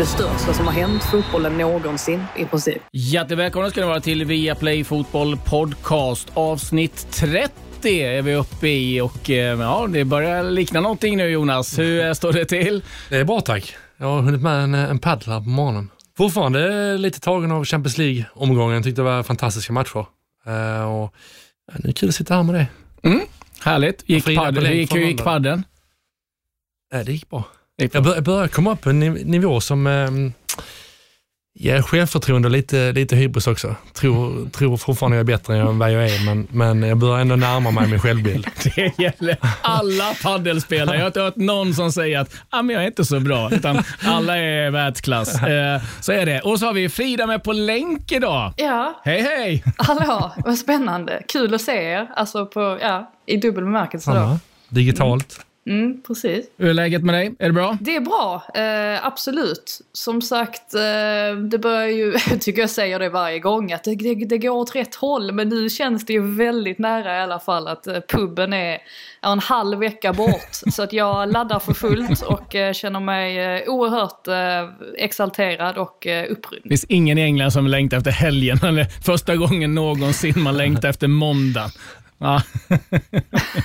Det största som har hänt fotbollen någonsin i princip. Jättevälkomna ska ni vara till Viaplay Fotboll Podcast. Avsnitt 30 är vi uppe i och eh, ja, det börjar likna någonting nu Jonas. Hur eh, står det till? Det är bra tack. Jag har hunnit med en, en paddel här på morgonen. Fortfarande lite tagen av Champions League-omgången. Tyckte det var fantastiska matcher. Uh, och, ja, nu är det kul att sitta här med det. Mm, härligt. Gick padden? Bolin Gick, hur gick padden? Det gick bra. Jag bör, jag börjar komma upp på en niv- nivå som um, ger självförtroende och lite, lite hybris också. Tror, tror fortfarande jag är bättre än vad jag är, men, men jag börjar ändå närma mig min självbild. Det gäller alla paddelspelare. Jag har inte hört någon som säger att ah, men jag är inte så bra, utan alla är världsklass. Eh, så är det. Och så har vi Frida med på länk idag. Ja, Hej hej! hallå, vad spännande. Kul att se er, alltså på, ja, i dubbel bemärkelse digitalt. Mm, precis. Hur är läget med dig? Är det bra? Det är bra, eh, absolut. Som sagt, eh, det börjar ju, tycker jag säger det varje gång, att det, det, det går åt rätt håll. Men nu känns det ju väldigt nära i alla fall att eh, puben är är en halv vecka bort. så att jag laddar för fullt och eh, känner mig eh, oerhört eh, exalterad och eh, upprymd. Det finns ingen i England som längtar efter helgen. Eller första gången någonsin man längtar efter måndag. Ja.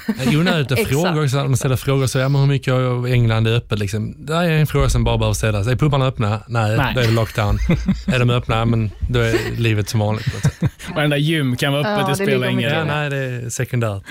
Det är onödigt att fråga också. När man ställer frågor så, ja, men hur mycket av England är öppet? Liksom. Det är en fråga som bara behöver ställas. Är pubarna öppna? Nej, Nej. då är det lockdown. är de öppna? Men då är livet som vanligt. på ett sätt. Varenda gym kan vara öppet, Ja, det spelar ingen Ja, roll. nej, det är sekundärt.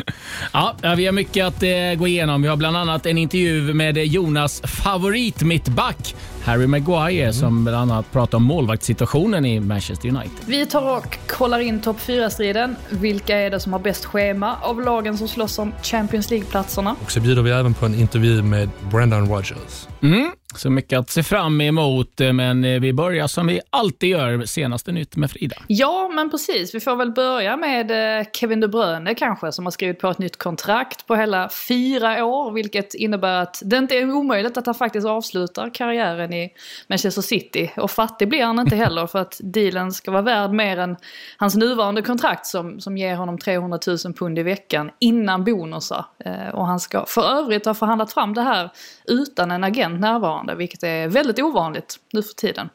Ja, vi har mycket att eh, gå igenom. Vi har bland annat en intervju med Jonas favoritmittback Harry Maguire som bland annat pratar om målvaktssituationen i Manchester United. Vi tar och kollar in topp 4-striden. Vilka är det som har bäst schema av lagen som slåss om Champions League-platserna? Och så bjuder vi även på en intervju med Brendan Rodgers. Mm. Så mycket att se fram emot, eh, men eh, vi börjar som vi alltid gör, senaste nytt med Frida. Ja, men precis. Vi får väl börja med eh, Kevin De Bruyne kanske, som har skrivit på ett nytt kontrakt på hela fyra år, vilket innebär att det inte är omöjligt att han faktiskt avslutar karriären i Manchester City. Och fattig blir han inte heller, för att dealen ska vara värd mer än hans nuvarande kontrakt som, som ger honom 300 000 pund i veckan innan bonusar. Och han ska för övrigt ha förhandlat fram det här utan en agent närvarande, vilket är väldigt ovanligt nu för tiden.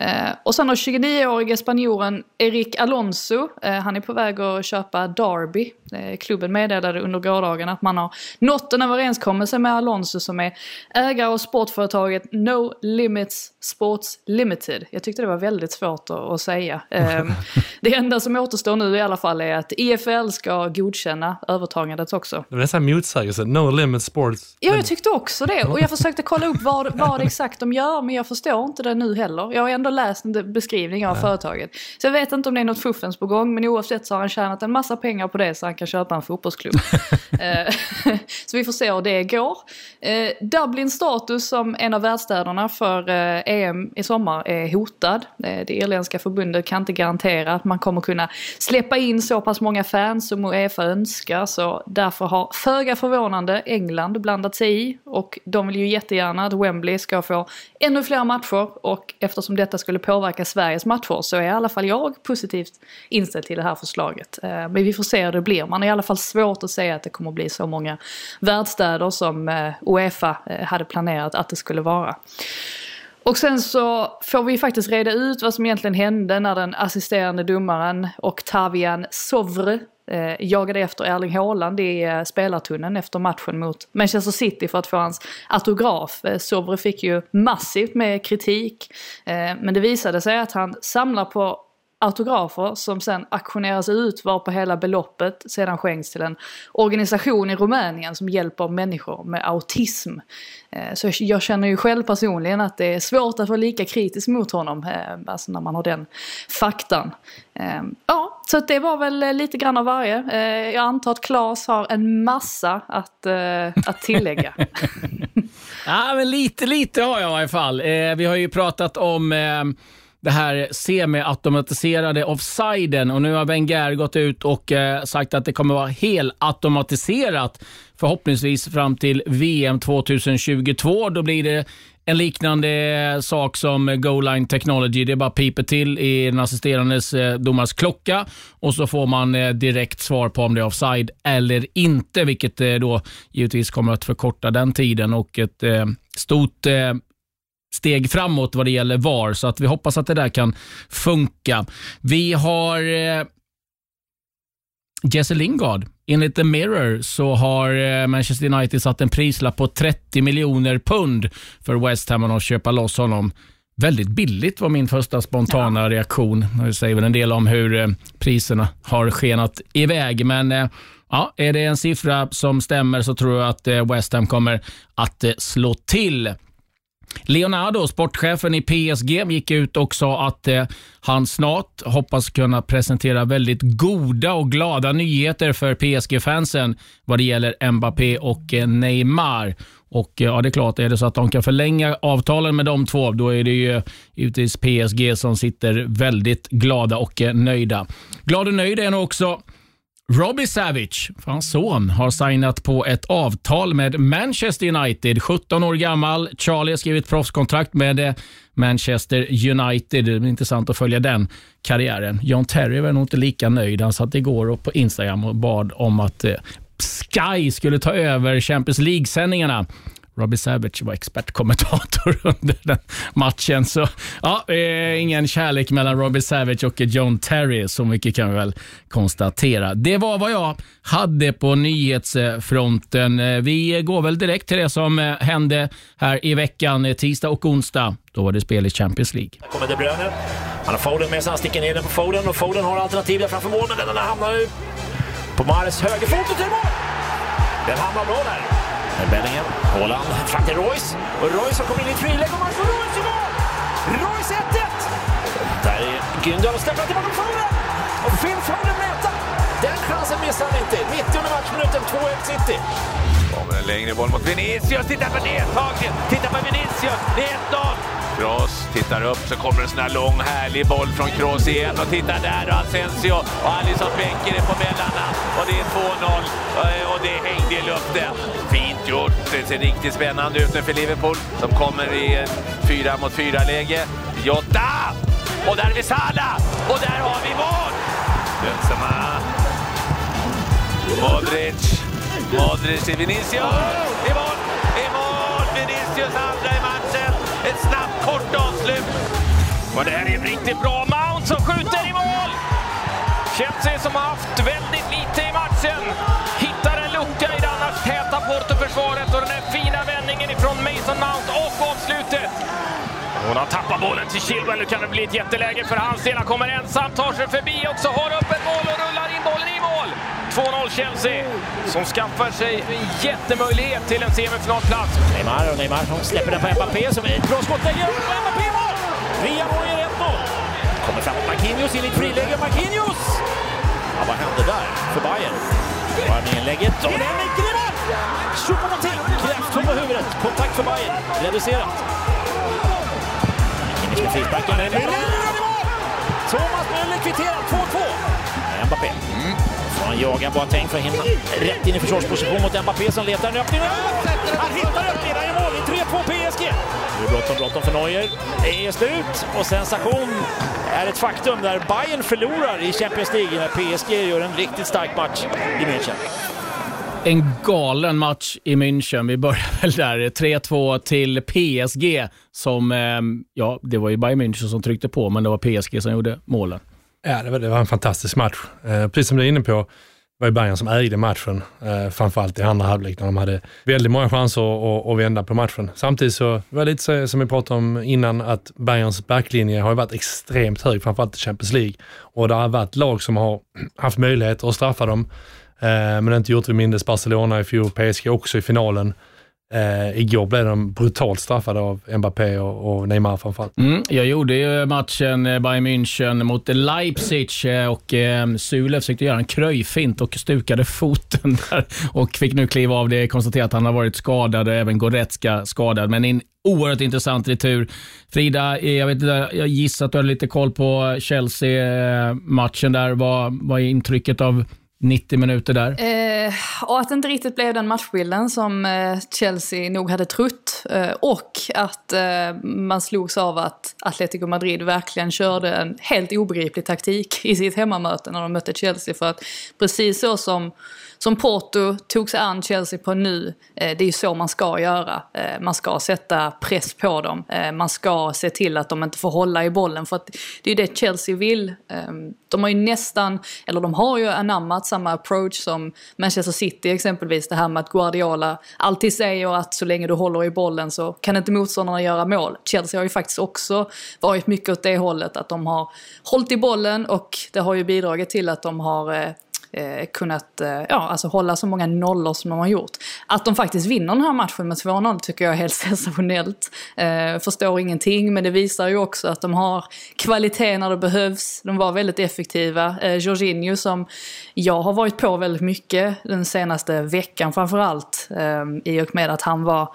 Eh, och sen har 29-årige spanjoren Eric Alonso, eh, han är på väg att köpa Derby. Eh, klubben meddelade under gårdagen att man har nått en överenskommelse med Alonso som är ägare av sportföretaget No Limits Sports Limited. Jag tyckte det var väldigt svårt att, säga. Eh, det enda som återstår nu i alla fall är att IFL ska godkänna övertagandet också. Det var nästan motsägelse. No limit sports. Ja, jag tyckte också det. Och jag försökte kolla upp vad, vad exakt de gör, men jag förstår inte det nu heller. Jag har ändå läst en beskrivning av företaget. Så jag vet inte om det är något fuffens på gång, men oavsett så har han tjänat en massa pengar på det så han kan köpa en fotbollsklubb. Eh, så vi får se hur det går. Eh, Dublins status som en av världsstäderna för eh, EM i sommar är hotad. Det irländska förbundet kan inte garantera att man kommer kunna släppa in så pass många fans som Uefa önskar. Så därför har föga förvånande England blandat sig i. Och de vill ju jättegärna att Wembley ska få ännu fler matcher. Och eftersom detta skulle påverka Sveriges matcher så är i alla fall jag positivt inställd till det här förslaget. Men vi får se hur det blir. Man har i alla fall svårt att säga att det kommer att bli så många värdstäder som eh, Uefa eh, hade planerat att det skulle vara. Och sen så får vi faktiskt reda ut vad som egentligen hände när den assisterande domaren Octavian Sovre eh, jagade efter Erling Haaland i eh, spelartunneln efter matchen mot Manchester City för att få hans autograf. Eh, Sovre fick ju massivt med kritik. Eh, men det visade sig att han samlar på autografer som sen auktioneras ut varpå hela beloppet sedan skänks till en organisation i Rumänien som hjälper människor med autism. Eh, Så jag- känner ju själv personligen att det är svårt att vara lika kritisk mot honom, eh, alltså när man har den faktan. Eh, Ja, så det var väl eh, lite grann av varje. Jag antar att Claes har en massa att, att tillägga. Ja, men lite, lite har jag i alla fall. Vi har ju pratat om det här semi-automatiserade offsiden och nu har Wenger gått ut och eh, sagt att det kommer vara helautomatiserat förhoppningsvis fram till VM 2022. Då blir det en liknande eh, sak som Goal Line Technology. Det bara piper till i den assisterandes eh, domars klocka och så får man eh, direkt svar på om det är offside eller inte, vilket då givetvis kommer att förkorta den tiden och ett stort steg framåt vad det gäller VAR, så att vi hoppas att det där kan funka. Vi har eh, Jesse Lingard. Enligt The Mirror så har eh, Manchester United satt en prislapp på 30 miljoner pund för West Ham att köpa loss honom. Väldigt billigt var min första spontana ja. reaktion. Det säger väl en del om hur eh, priserna har skenat iväg, men eh, ja, är det en siffra som stämmer så tror jag att West Ham kommer att slå till. Leonardo, sportchefen i PSG, gick ut och sa att eh, han snart hoppas kunna presentera väldigt goda och glada nyheter för PSG-fansen vad det gäller Mbappé och eh, Neymar. Och eh, ja, det är klart, är det så att de kan förlänga avtalen med de två, då är det ju givetvis PSG som sitter väldigt glada och eh, nöjda. Glad och nöjd är nog också Robbie Savage, hans son, har signat på ett avtal med Manchester United. 17 år gammal. Charlie har skrivit proffskontrakt med eh, Manchester United. Det blir intressant att följa den karriären. John Terry var nog inte lika nöjd. Han satt igår på Instagram och bad om att eh, Sky skulle ta över Champions League-sändningarna. Robbie Savage var expertkommentator under den matchen. Så ja, eh, ingen kärlek mellan Robbie Savage och John Terry, så mycket kan vi väl konstatera. Det var vad jag hade på nyhetsfronten. Eh, vi går väl direkt till det som eh, hände här i veckan, tisdag och onsdag. Då var det spel i Champions League. Här kommer De Bruyne. Han har Foden med sig, han sticker ner den på Foden och Foden har alternativ där framför mål, men den hamnar ju på Mares högerfot och till mål! Den hamnar bra där. Bellingham, Haaland fram till Royce. Och Royce har kommit in i ett friläge och Marco Royce i mål! Royce 1-1! Där är Gündal och släpper tillbaka bollen! Och Phil Foden mäta! Den chansen missar han inte. 90 matchminuten, 2-1 City. Kommer en längre boll mot Vinicius. Titta på nedtaget! Titta på Vinicius! Det är 1-0! Kroos tittar upp så kommer en sån här lång härlig boll från Kroos igen och titta där och Asensio och Alisson bänker är på mellanna och det är 2-0 eh, och det hängde i luften. Fint gjort. Det ser riktigt spännande ut nu för Liverpool som kommer i fyra mot fyra läge. Jota! Och där är vi Salah! Och där har vi mål! Benzema. Modric. Modric till Vinicius. I mål! Och det här är en riktigt bra Mount som skjuter i mål! Chelsea som har haft väldigt lite i matchen hittar en lucka i det annars täta Porto-försvaret och den här fina vändningen ifrån Mason Mount och avslutet. Hon har tappat bollen till Chilwell. Nu kan det bli ett jätteläge för hans del. Han kommer ensam, tar sig förbi också, har öppet mål och rullar in bollen i mål. 2-0 Chelsea som skaffar sig en jättemöjlighet till en semifinalplats. Neymar och Neymar som släpper den på Mbappé som är ett bra skottläge. Mbappé mål! Via 1-0. Kommer framåt Marquinhos in i friläge. Marquinhos! Ja, vad hände där för Bayern? inlägget. och den är mål! Choupo-Moting! Kraftfull på huvudet. Kontakt för Bayern. Reducerat. Marquinhos med frisparken. Thomas Müller kvitterar 2-2. Mbappé. Mm. Han jagar Boateng för att hinna rätt in i försvarsposition mot Mbappé som letar en öppning. Han hittar öppningen, han gör mål! 3-2 PSG! Nu är bråttom, bråttom för Neuer. Det är slut och sensation är ett faktum där Bayern förlorar i Champions League när PSG gör en riktigt stark match i München. En galen match i München. Vi börjar väl där. 3-2 till PSG. Som, eh, ja, det var ju Bayern München som tryckte på, men det var PSG som gjorde målen. Ja, det var, det var en fantastisk match. Eh, precis som du är inne på, var ju Bayern som ägde matchen, eh, framförallt i andra halvlek när de hade väldigt många chanser att, att vända på matchen. Samtidigt så var det lite som vi pratade om innan, att Bayerns backlinje har varit extremt hög, framförallt i Champions League. Och det har varit lag som har haft möjligheter att straffa dem, eh, men inte gjort. det, mindre Barcelona i fjol, PSG också i finalen. Eh, igår blev de brutalt straffade av Mbappé och, och Neymar framförallt. Mm, jag gjorde ju matchen eh, Bayern München mot Leipzig eh, och eh, Sule försökte göra en kröjfint och stukade foten där och fick nu kliva av det. Konstatera att han har varit skadad och även Goretzka skadad. Men en oerhört intressant retur. Frida, eh, jag, vet jag gissar att du har lite koll på Chelsea-matchen där. Vad, vad är intrycket av 90 minuter där. Eh, och att det inte riktigt blev den matchbilden som eh, Chelsea nog hade trott. Eh, och att eh, man slogs av att Atletico Madrid verkligen körde en helt obegriplig taktik i sitt hemmamöte när de mötte Chelsea. För att precis så som som Porto tog sig an Chelsea på nu, eh, det är ju så man ska göra. Eh, man ska sätta press på dem. Eh, man ska se till att de inte får hålla i bollen för att det är ju det Chelsea vill. Eh, de har ju nästan, eller de har ju anammat samma approach som Manchester City exempelvis. Det här med att Guardiola alltid säger att så länge du håller i bollen så kan inte motståndarna göra mål. Chelsea har ju faktiskt också varit mycket åt det hållet att de har hållit i bollen och det har ju bidragit till att de har eh, eh, kunnat eh, ja, alltså hålla så många nollor som de har gjort. Att de faktiskt vinner den här matchen med 2-0 tycker jag är helt sensationellt. Eh, förstår ingenting, men det visar ju också att de har kvalitet när det behövs. De var väldigt effektiva. Eh, Jorginho som jag har varit på väldigt mycket den senaste veckan framförallt. Eh, I och med att han var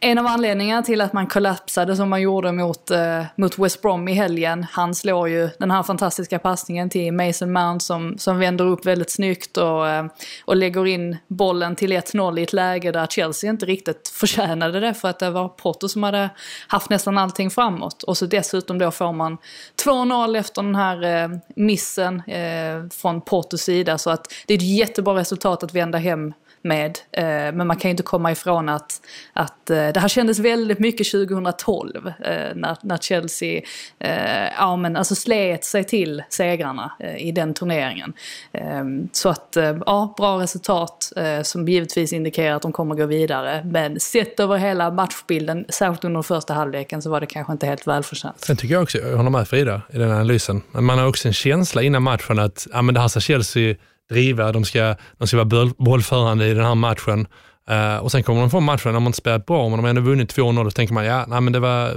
en av anledningarna till att man kollapsade som man gjorde mot, eh, mot West Brom i helgen. Han slår ju den här fantastiska passningen till Mason Mount som, som vänder upp väldigt snyggt och, eh, och lägger in bollen till 1-0 i ett läge där Chelsea inte riktigt förtjänade det för att det var Porto som hade haft nästan allting framåt. Och så dessutom då får man 2-0 efter den här eh, missen eh, från Portos sida. Så att det är ett jättebra resultat att vända hem med. Eh, men man kan ju inte komma ifrån att, att eh, det här kändes väldigt mycket 2012 eh, när, när Chelsea eh, ja, men alltså slet sig till segrarna eh, i den turneringen. Ehm, så att eh, ja, bra resultat som givetvis indikerar att de kommer gå vidare. Men sett över hela matchbilden, särskilt under första halvleken, så var det kanske inte helt välförtjänt. Sen tycker jag också, jag håller med Frida i den analysen, men man har också en känsla innan matchen att ja, men det här ska Chelsea driva, de ska, de ska vara bollförande i den här matchen. Uh, och sen kommer de få matchen, de har inte spelat bra, men de har ändå vunnit 2-0, så tänker man, ja, nej, men det var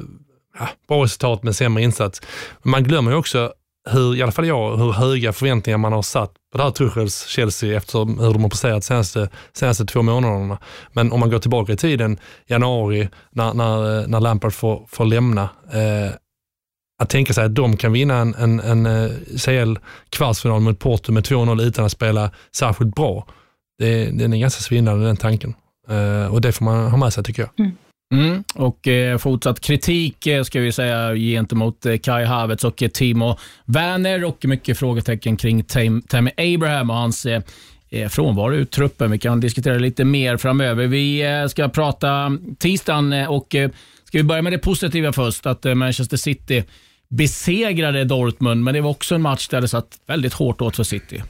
ja, bra resultat men sämre insats. Men man glömmer ju också hur, i alla fall jag, hur höga förväntningar man har satt på det här Tuchels Chelsea efter hur de har presterat senaste, senaste två månaderna. Men om man går tillbaka i tiden, januari, när, när, eh, när Lampard får, får lämna, eh, att tänka sig att de kan vinna en, en, en eh, CL-kvartsfinal mot Porto med 2-0 utan att spela särskilt bra. Det, den är ganska svindlande den tanken. Uh, och det får man ha med sig tycker jag. Mm. Mm, och eh, fortsatt kritik eh, ska vi säga gentemot eh, Kai Havertz och eh, Timo Werner och mycket frågetecken kring Tammy Abraham och hans eh, eh, frånvaro ur truppen. Vi kan diskutera lite mer framöver. Vi eh, ska prata tisdagen och ska vi börja med det positiva först, att Manchester City besegrade Dortmund, men det var också en match där det satt väldigt hårt åt för City.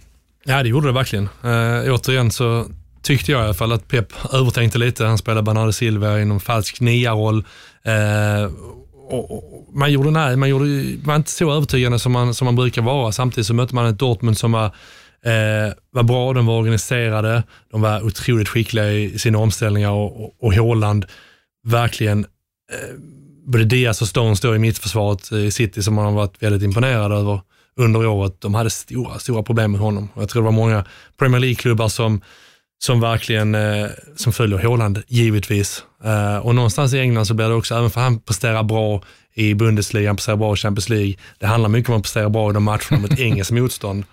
Ja, det gjorde det verkligen. Eh, återigen så tyckte jag i alla fall att Pep övertänkte lite. Han spelade Bernardo Silva i någon falsk nia-roll. Uh, man, gjorde, nej, man gjorde, var inte så övertygande som man, som man brukar vara. Samtidigt så mötte man ett Dortmund som var, eh, var bra, de var organiserade, de var otroligt skickliga i sina omställningar och, och, och Håland verkligen eh, både Diaz och Stones då i mittförsvaret i City som man har varit väldigt imponerad över under året. De hade stora, stora problem med honom. Jag tror det var många Premier League-klubbar som, som verkligen eh, som följer Håland, givetvis. Eh, och någonstans i England så blir det också, även för han presterar bra i Bundesliga, han presterar bra i Champions League. Det handlar mycket om att prestera bra i de matcherna mot engelskt motstånd.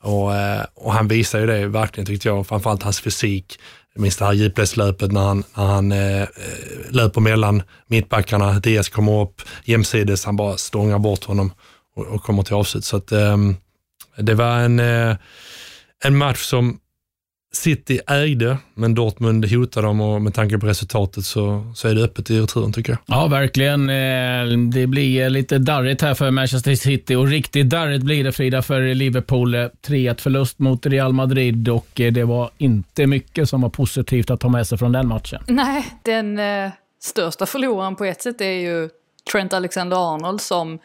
Och, eh, och han visar ju det verkligen tyckte jag, framförallt hans fysik. Jag minns det här djupledslöpet när han, när han eh, eh, löper mellan mittbackarna. Diaz kommer upp jämsides, han bara stångar bort honom och, och kommer till avslut. Så att, eh, det var en, eh, en match som City ägde, men Dortmund hotade dem och med tanke på resultatet så, så är det öppet i returen tycker jag. Ja, verkligen. Eh, det blir lite darrigt här för Manchester City och riktigt darrigt blir det Frida för Liverpool. 3-1 förlust mot Real Madrid och eh, det var inte mycket som var positivt att ta med sig från den matchen. Nej, den eh, största förloraren på ett sätt är ju Trent Alexander-Arnold som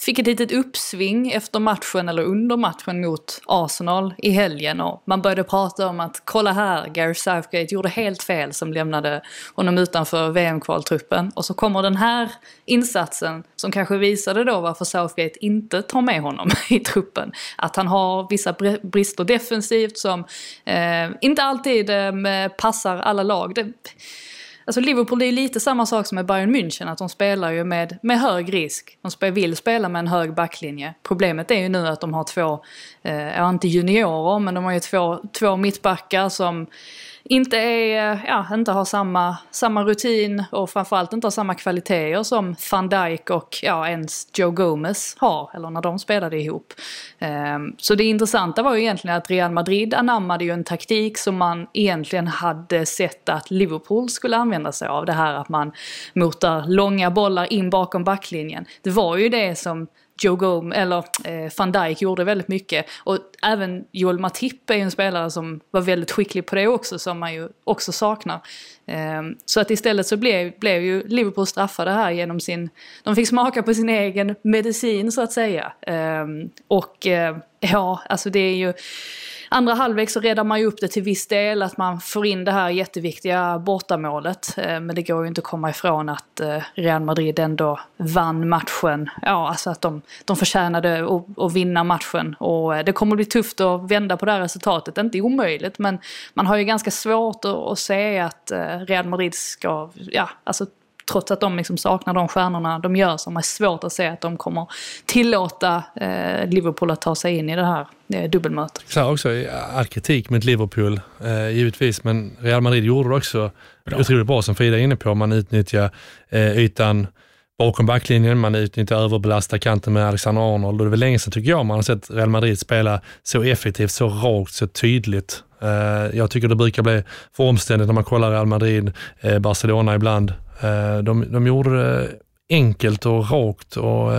fick ett litet uppsving efter matchen eller under matchen mot Arsenal i helgen och man började prata om att kolla här, Gary Southgate gjorde helt fel som lämnade honom utanför VM-kvaltruppen. Och så kommer den här insatsen som kanske visade då varför Southgate inte tar med honom i truppen. Att han har vissa brister defensivt som eh, inte alltid eh, passar alla lag. Det, Alltså Liverpool det är lite samma sak som med Bayern München, att de spelar ju med, med hög risk. De vill spela med en hög backlinje. Problemet är ju nu att de har två, eh, ja inte juniorer, men de har ju två, två mittbackar som inte, är, ja, inte har samma, samma rutin och framförallt inte har samma kvaliteter som van Dijk och ja, ens Joe Gomez har, eller när de spelade ihop. Um, så det intressanta var ju egentligen att Real Madrid anammade ju en taktik som man egentligen hade sett att Liverpool skulle använda sig av. Det här att man motar långa bollar in bakom backlinjen. Det var ju det som Joe Gome eller eh, van Dijk gjorde väldigt mycket. Och även Joel Matip är ju en spelare som var väldigt skicklig på det också, som man ju också saknar. Eh, så att istället så blev, blev ju Liverpool straffade här genom sin... De fick smaka på sin egen medicin så att säga. Eh, och eh, ja, alltså det är ju andra halvlek så räddar man ju upp det till viss del, att man får in det här jätteviktiga bortamålet. Eh, men det går ju inte att komma ifrån att eh, Real Madrid ändå vann matchen. Ja, alltså att de, de förtjänade att, vinna matchen. Och eh, det kommer bli tufft att vända på det här resultatet. Inte omöjligt, men man har ju ganska svårt att, att se att Real Madrid ska, ja, alltså trots att de liksom saknar de stjärnorna de gör så har man svårt att se att de kommer tillåta eh, Liverpool att ta sig in i det här eh, dubbelmötet. Så också all kritik mot Liverpool, eh, givetvis, men Real Madrid gjorde det också bra. otroligt bra som Frida är inne på. Man utnyttjar eh, ytan bakom backlinjen, man utnyttjar överbelasta kanten med Alexander Arnold och det är väl länge sedan tycker jag man har sett Real Madrid spela så effektivt, så rakt, så tydligt. Eh, jag tycker det brukar bli för omständigt när man kollar Real Madrid, eh, Barcelona ibland. Eh, de, de gjorde det enkelt och rakt och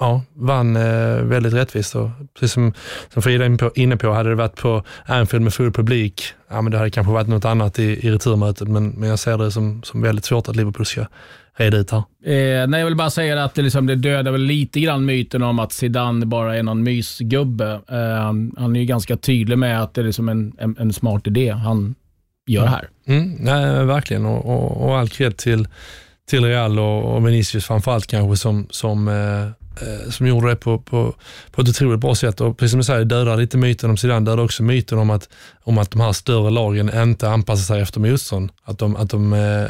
ja, vann väldigt rättvist. Och precis som, som Frida är inne på, hade det varit på Anfield med full publik, ja, men det hade kanske varit något annat i, i returmötet, men, men jag ser det som, som väldigt svårt att Liverpool ska reda ut här. Eh, nej, jag vill bara säga att det, liksom, det dödar väl lite grann myten om att Zidane bara är någon mysgubbe. Eh, han är ju ganska tydlig med att det är liksom en, en, en smart idé han gör här. Mm, nej, verkligen, och, och, och all cred till, till Real och, och Vinicius framförallt kanske som, som Eh, Eh, som gjorde det på, på, på ett otroligt bra sätt. Och precis som du säger, dödar lite myten om Zidane, dödar också myten om att, om att de här större lagen inte anpassar sig efter motstånd. Att de, att de eh,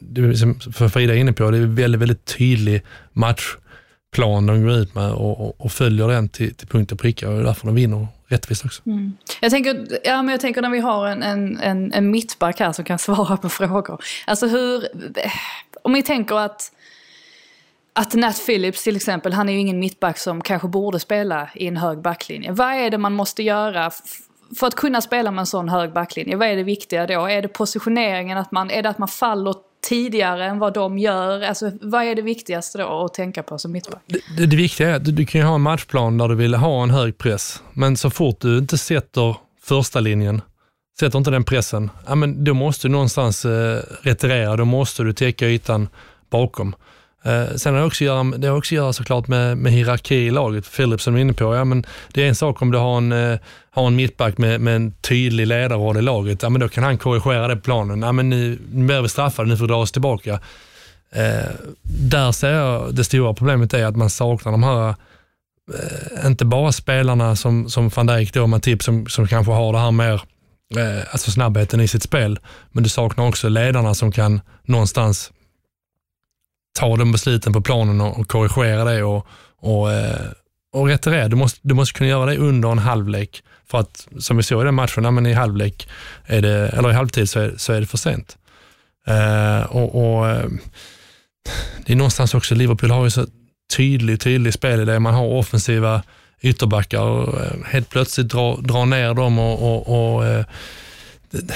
det som för Frida är inne på, det är väldigt, väldigt tydlig matchplan de går ut med och, och, och följer den till, till punkt och pricka och det är därför de vinner rättvist också. Mm. Jag, tänker, ja, men jag tänker när vi har en, en, en, en mittback här som kan svara på frågor. Alltså hur, om vi tänker att att Nat Phillips till exempel, han är ju ingen mittback som kanske borde spela i en hög backlinje. Vad är det man måste göra för att kunna spela med en sån hög backlinje? Vad är det viktiga då? Är det positioneringen? Att man, är det att man faller tidigare än vad de gör? Alltså, vad är det viktigaste då att tänka på som mittback? Det, det, det viktiga är att du, du kan ju ha en matchplan där du vill ha en hög press, men så fort du inte sätter första linjen Sätter inte den pressen, ja, men då måste du någonstans eh, retirera, då måste du täcka ytan bakom. Eh, sen har det också att göra, det har också att göra såklart med, med hierarki i laget. Philip som är inne på, ja, men det är en sak om du har en, eh, har en mittback med, med en tydlig ledarroll i laget. Ja, men då kan han korrigera det på planen. Ja, men nu, nu blir vi straffade, nu får vi dra oss tillbaka. Eh, där ser jag det stora problemet är att man saknar de här eh, inte bara spelarna som, som van Dijk då, Matip som, som kanske har det här mer, eh, alltså snabbheten i sitt spel, men du saknar också ledarna som kan någonstans ta de besluten på planen och, och korrigera det och, och, eh, och retirera. Du måste, du måste kunna göra det under en halvlek. För att, som vi såg i den matchen, men i halvlek, är det, eller i halvtid så är, så är det för sent. Uh, och, och eh, Det är någonstans också, Liverpool har ju så tydlig, tydlig spel i det. Man har offensiva ytterbackar och eh, helt plötsligt dra, dra ner dem och, och, och det,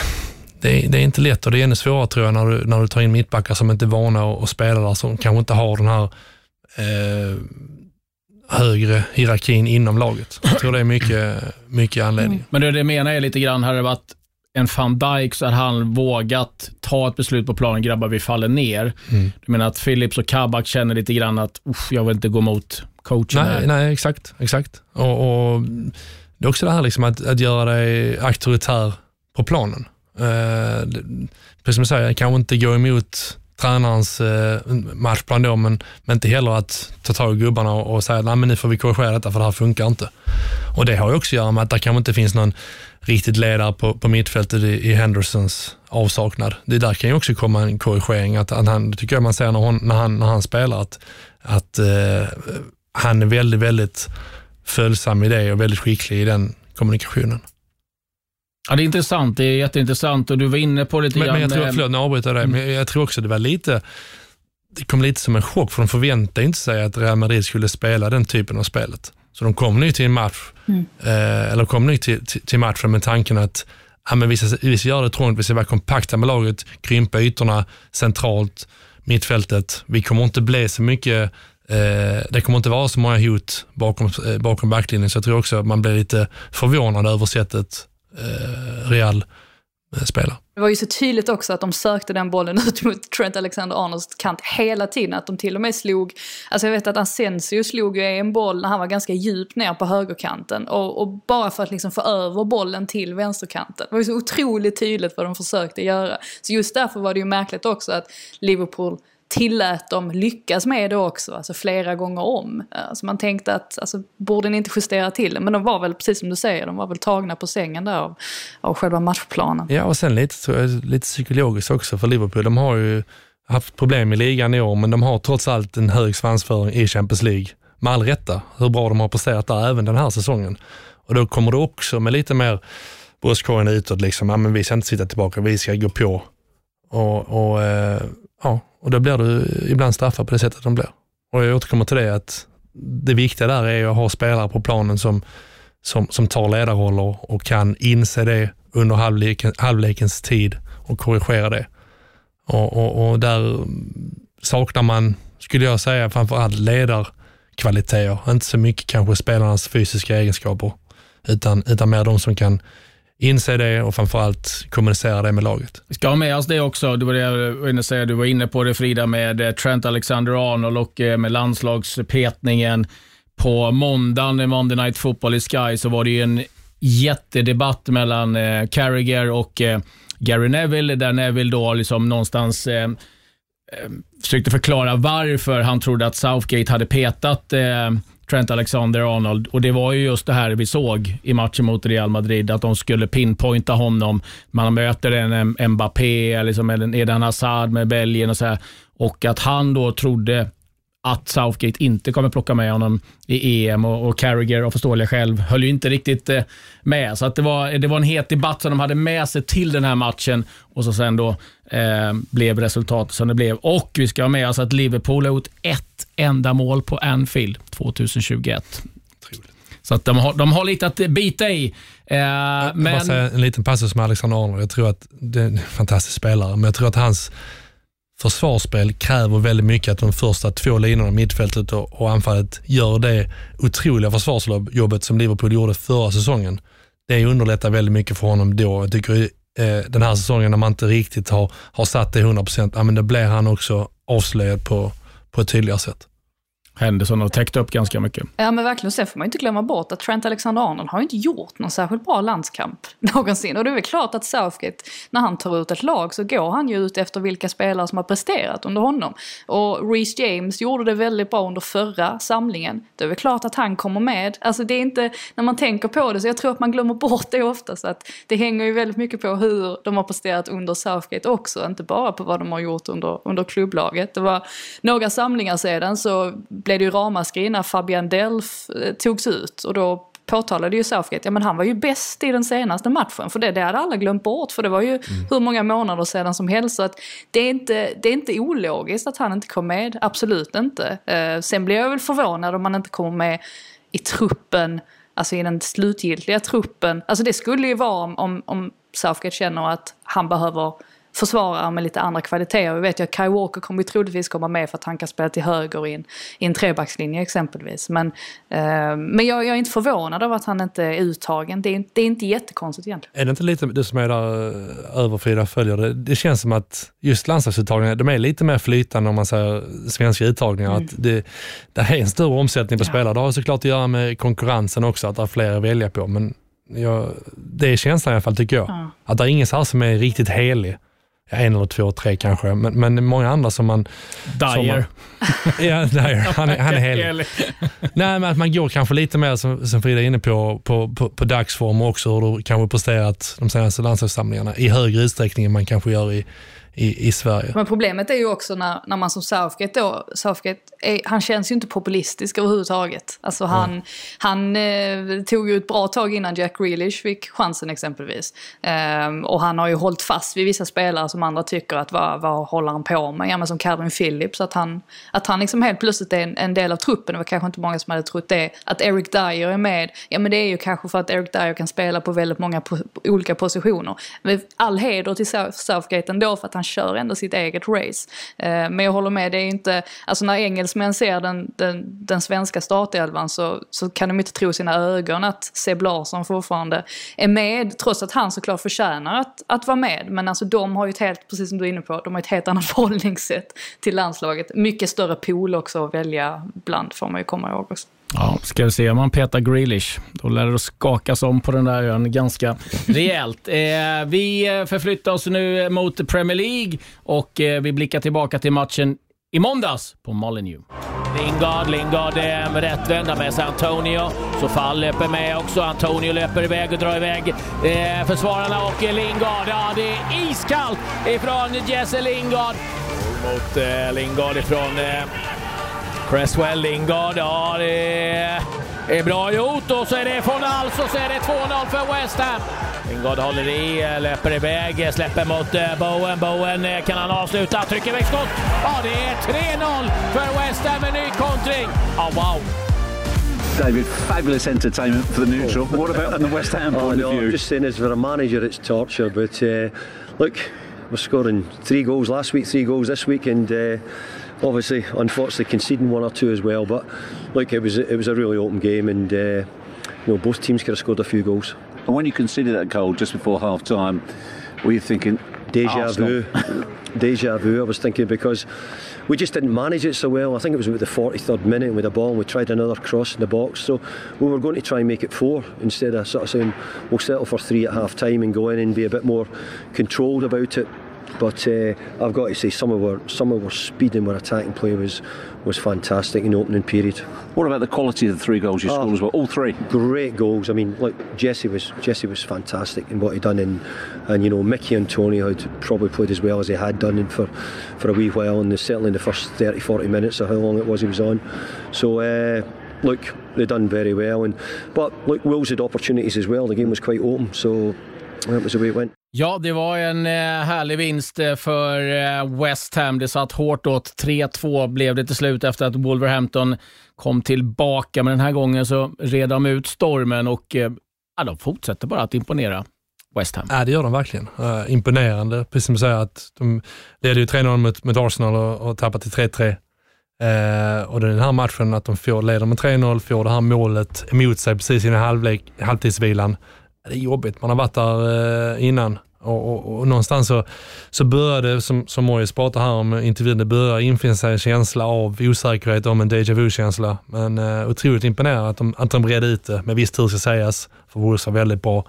det är, det är, inte lätt och det är ännu svårare tror jag när du, när du tar in mittbackar som inte är vana att spela där, som kanske inte har den här eh, högre hierarkin inom laget. Jag tror det är mycket, mycket anledning. Mm. Men det, det menar jag lite grann, hade det varit en van Dijk så hade han vågat ta ett beslut på planen, grabbar vi faller ner. Mm. Du menar att Phillips och Kabak känner lite grann att jag vill inte gå mot coachen Nej, här. nej exakt. exakt. Och, och Det är också det här liksom att, att göra dig auktoritär på planen. Eh, precis som jag säger, kanske inte gå emot tränarens eh, matchplan då, men, men inte heller att ta tag i gubbarna och, och säga att nu får vi korrigera detta för det här funkar inte. Och Det har ju också att göra med att det kanske inte finns någon riktigt ledare på, på mittfältet i, i Hendersons avsaknad. Det där kan ju också komma en korrigering. Att, att han, det tycker jag man ser när, hon, när, han, när han spelar, att, att eh, han är väldigt, väldigt följsam i det och väldigt skicklig i den kommunikationen. Ja, det är intressant. Det är jätteintressant och du var inne på lite Men, men jag tror, eh, förlåt nu avbryter jag dig, men jag tror också det var lite, det kom lite som en chock för de förväntade inte sig att Real Madrid skulle spela den typen av spelet. Så de kom nu till en match, eh, eller kom nu till, till, till matchen med tanken att ja, men vi, ska, vi ska göra det trångt, vi ska vara kompakta med laget, krympa ytorna centralt, mittfältet. Vi kommer inte bli så mycket Eh, det kommer inte vara så många hot bakom, eh, bakom backlinjen, så jag tror också att man blir lite förvånad över sättet Eh, Real eh, spelar. Det var ju så tydligt också att de sökte den bollen ut mot Trent Alexander-Arnolds kant hela tiden. Att de till och med slog, alltså jag vet att Asensio slog ju en boll när han var ganska djupt ner på högerkanten. Och, och bara för att liksom få över bollen till vänsterkanten. Det var ju så otroligt tydligt vad de försökte göra. Så just därför var det ju märkligt också att Liverpool tillät dem lyckas med det också, alltså flera gånger om. Alltså man tänkte att, alltså, borde ni inte justera till det? Men de var väl, precis som du säger, de var väl tagna på sängen där av, av själva matchplanen. Ja, och sen lite, tror jag, lite psykologiskt också för Liverpool. De har ju haft problem i ligan i år, men de har trots allt en hög svansföring i Champions League. Med all rätta, hur bra de har presterat där även den här säsongen. Och då kommer det också med lite mer bröstkorgen utåt, liksom, ja, men vi ska inte sitta tillbaka, vi ska gå på. Och, och, eh, ja, och då blir du ibland straffad på det sättet de blir. Och jag återkommer till det att det viktiga där är att ha spelare på planen som, som, som tar ledarroller och kan inse det under halvleken, halvlekens tid och korrigera det. Och, och, och där saknar man, skulle jag säga, framförallt ledarkvaliteter. Inte så mycket kanske spelarnas fysiska egenskaper, utan, utan mer de som kan inse det och framförallt kommunicera det med laget. Vi ska ha med oss det också. Du var det inne. Du var inne på det Frida med eh, Trent Alexander-Arnold och eh, med landslagspetningen. På måndagen i Monday Night Football i Sky så var det ju en jättedebatt mellan eh, Carragher och eh, Gary Neville, där Neville då liksom någonstans eh, försökte förklara varför han trodde att Southgate hade petat eh, Trent Alexander-Arnold. Och Det var ju just det här vi såg i matchen mot Real Madrid, att de skulle pinpointa honom. Man möter en Mbappé, liksom en Eden Hazard med Belgien och så här. Och att han då trodde att Southgate inte kommer plocka med honom i EM och, och Carragher av förståeliga själv höll ju inte riktigt eh, med. Så att det, var, det var en het debatt som de hade med sig till den här matchen och så sen då eh, blev resultatet som det blev. Och vi ska ha med oss att Liverpool har gjort ett enda mål på Anfield 2021. Så att de, har, de har lite att bita i. Eh, Men... Bara säga en liten passus med Alexander Arnold. Jag tror att det är en fantastisk spelare, men jag tror att hans försvarsspel kräver väldigt mycket att de första två linorna, mittfältet och, och anfallet, gör det otroliga försvarsjobbet som Liverpool gjorde förra säsongen. Det underlättar väldigt mycket för honom då. Jag tycker eh, den här säsongen när man inte riktigt har, har satt det 100%, ja, men då blir han också avslöjad på, på ett tydligare sätt. Henderson har täckt upp ganska mycket. Ja men verkligen, sen får man ju inte glömma bort att Trent Alexander-Arnold har ju inte gjort någon särskilt bra landskamp någonsin. Och det är väl klart att Southgate, när han tar ut ett lag så går han ju ut efter vilka spelare som har presterat under honom. Och Reece James gjorde det väldigt bra under förra samlingen. Det är väl klart att han kommer med. Alltså det är inte, när man tänker på det, så jag tror att man glömmer bort det ofta. Så att det hänger ju väldigt mycket på hur de har presterat under Southgate också, inte bara på vad de har gjort under, under klubblaget. Det var några samlingar sedan så blev det ju ramaskri när Fabian Delf eh, togs ut och då påtalade ju Southgate, ja men han var ju bäst i den senaste matchen. För det, det hade alla glömt bort, för det var ju hur många månader sedan som helst. Så att det, är inte, det är inte ologiskt att han inte kom med, absolut inte. Eh, sen blir jag väl förvånad om han inte kommer med i truppen, alltså i den slutgiltiga truppen. Alltså det skulle ju vara om, om, om Southgate känner att han behöver försvarare med lite andra kvaliteter. Vi vet ju att Kai Walker kommer ju troligtvis komma med för att han kan spela till höger i en, i en trebackslinje exempelvis. Men, eh, men jag, jag, är inte förvånad över att han inte är uttagen. Det är, det är inte jättekonstigt egentligen. Är det inte lite du som är där eh, över Frida följer det? Det känns som att just landslagsuttagningar, de är lite mer flytande om man säger svenska uttagningar. Mm. Att det, det är en större omsättning på ja. spelare. Det har såklart att göra med konkurrensen också, att det är fler att välja på. Men jag, det är känslan i alla fall tycker jag. Ja. Att det är ingen så här som är riktigt helig. Ja, en eller två, tre kanske, men, men många andra som man... Dyer. ja, Dyer. Han är, han är helig. Nej, men att man går kanske lite mer, som, som Frida är inne på, på, på, på dagsform också, hur du kanske presterat de senaste landslagssamlingarna i högre utsträckning än man kanske gör i, i, i Sverige. Men problemet är ju också när, när man som Southgate då, Southgate är, han känns ju inte populistisk överhuvudtaget. Alltså han, mm. han eh, tog ju ett bra tag innan Jack Grealish fick chansen exempelvis. Um, och han har ju hållit fast vid vissa spelare som andra tycker att vad, vad håller han på med? Ja men som Calvin Phillips, att han, att han liksom helt plötsligt är en, en del av truppen. Det var kanske inte många som hade trott det. Att Eric Dyer är med, ja men det är ju kanske för att Eric Dyer kan spela på väldigt många po olika positioner. All heder till Southgate ändå för att han han kör ändå sitt eget race. Eh, men jag håller med, det är inte, alltså när engelsmän ser den, den, den svenska startelvan så, så kan de inte tro sina ögon att Seb Larsson fortfarande är med, trots att han såklart förtjänar att, att vara med. Men alltså de har ju ett helt, precis som du är inne på, de har ett helt annat förhållningssätt till landslaget. Mycket större pool också att välja bland får man ju komma ihåg också. Ja, ska vi se om man petar Grealish. Då lär det skakas om på den där ön ganska rejält. Eh, vi förflyttar oss nu mot Premier League och eh, vi blickar tillbaka till matchen i måndags på Molineux. Lingard, Lingard eh, rättvända med sig Antonio. Så Fall löper med också. Antonio löper iväg och drar iväg eh, försvararna och Lingard. Ja, det är iskallt ifrån Jesse Lingard. Mot eh, Lingard ifrån eh, Cresswell, Lingard, ja det är bra gjort och så är det från Alls och så är det 2-0 för West Ham. Lingard håller i, löper iväg, släpper mot eh, Bowen. Bowen eh, kan han avsluta, trycker iväg skott. Ja, det är 3-0 för West Ham, en ny kontring. Ja, wow. David, fabulous entertainment for the neutral. What about from the West Ham point oh, no, of view? I'm just saying, as for a manager, it's torture. But uh, look, we're scoring three goals last week, three goals this week, and uh, obviously, unfortunately, conceding one or two as well. But look, it was it was a really open game, and uh, you know both teams could have scored a few goals. And when you conceded that goal just before half time, were you thinking deja Arsenal. vu? deja vu. I was thinking because we just didn't manage it so well. I think it was about the 43rd minute with a ball and we tried another cross in the box. So we were going to try and make it four instead of sort of saying we'll settle for three at half time and go in and be a bit more controlled about it. But uh, I've got to say, some of our some of our speed and our attacking play was was fantastic in the opening period. What about the quality of the three goals you oh, scored as well? All three great goals. I mean, like Jesse was Jesse was fantastic in what he done, in, and you know Mickey and Tony had probably played as well as he had done for for a wee while, and certainly in the first 30, 40 minutes or how long it was he was on. So. Uh, look, they done very well, and but look, Wills had opportunities as well. The game was quite open, so that was the way it went. Ja, det var en eh, härlig vinst eh, för eh, West Ham. Det satt hårt åt. 3-2 blev det till slut efter att Wolverhampton kom tillbaka. Men den här gången så red de ut stormen och ja, de fortsätter bara att imponera. West Ham. Ja, det gör de verkligen. Uh, imponerande. Precis som du säger, att de leder ju 3-0 mot, mot Arsenal och, och tappar till 3-3. Uh, och den här matchen, att de får, leder med 3-0, får det här målet emot sig precis innan halvlek, halvtidsvilan det är jobbigt. Man har varit där eh, innan och, och, och, någonstans så, så började, som, som Mojis pratar här om intervjun, det börjar infinna sig en känsla av osäkerhet om en déjà vu-känsla. Men eh, otroligt imponerande att de, att de redde ut det, med viss tur ska sägas, för Wolves var väldigt bra.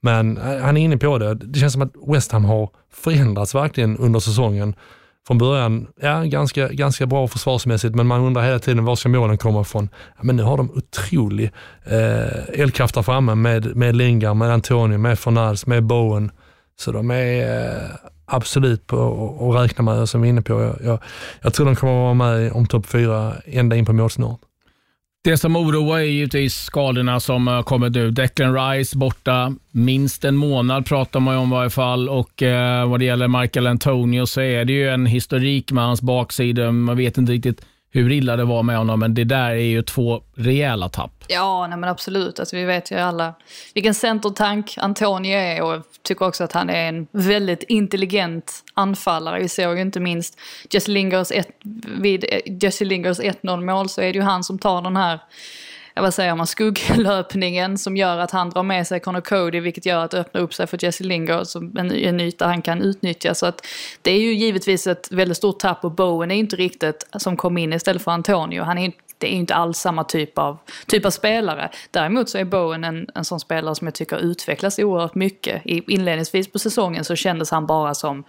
Men eh, han är inne på det. Det känns som att West Ham har förändrats verkligen under säsongen från början, ja, ganska, ganska bra försvarsmässigt, men man undrar hela tiden var ska målen komma ifrån? Ja, men nu har de otrolig eh, eldkraft där framme med, med Lingard, med Antonio, med Fornals, med Bowen. Så de är eh, absolut på att räkna med, som vi är inne på. Jag, jag, jag tror de kommer att vara med om topp fyra ända in på målsnåret. Det som oroar är givetvis skadorna som eh, kommit nu. Declan Rice borta minst en månad pratar man om i varje fall och eh, vad det gäller Michael Antonio så är det ju en historik med hans baksida. Man vet inte riktigt hur illa det var med honom, men det där är ju två rejäla tapp. Ja, nej men absolut. Alltså, vi vet ju alla vilken centertank Antonio är och jag tycker också att han är en väldigt intelligent anfallare. Vi såg ju inte minst Jesse Lingers ett, vid eh, Jesse Lingers 1-0 mål så är det ju han som tar den här vad säger man, skugglöpningen som gör att han drar med sig Connor Cody vilket gör att det öppnar upp sig för Jesse Lingard som en, en yta han kan utnyttja. Så att det är ju givetvis ett väldigt stort tapp och Bowen är inte riktigt som kom in istället för Antonio. Han är det är inte alls samma typ av, typ av spelare. Däremot så är Bowen en, en sån spelare som jag tycker utvecklas oerhört mycket. I, inledningsvis på säsongen så kändes han bara som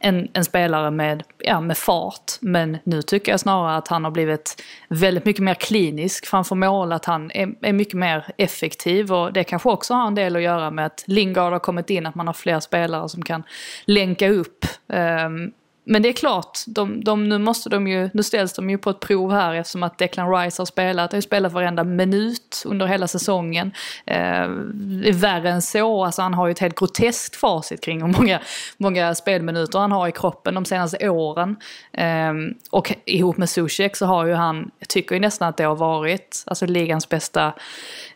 en, en spelare med, ja, med fart. Men nu tycker jag snarare att han har blivit väldigt mycket mer klinisk framför mål. Att han är, är mycket mer effektiv och det kanske också har en del att göra med att Lingard har kommit in, att man har fler spelare som kan länka upp. Um, men det är klart, de, de, nu, måste de ju, nu ställs de ju på ett prov här eftersom att Declan Rice har spelat. Han har spelat varenda minut under hela säsongen. Eh, det är värre än så, alltså han har ju ett helt groteskt facit kring hur många, många spelminuter han har i kroppen de senaste åren. Eh, och ihop med Zuzek så har ju han, jag tycker ju nästan att det har varit, alltså ligans bästa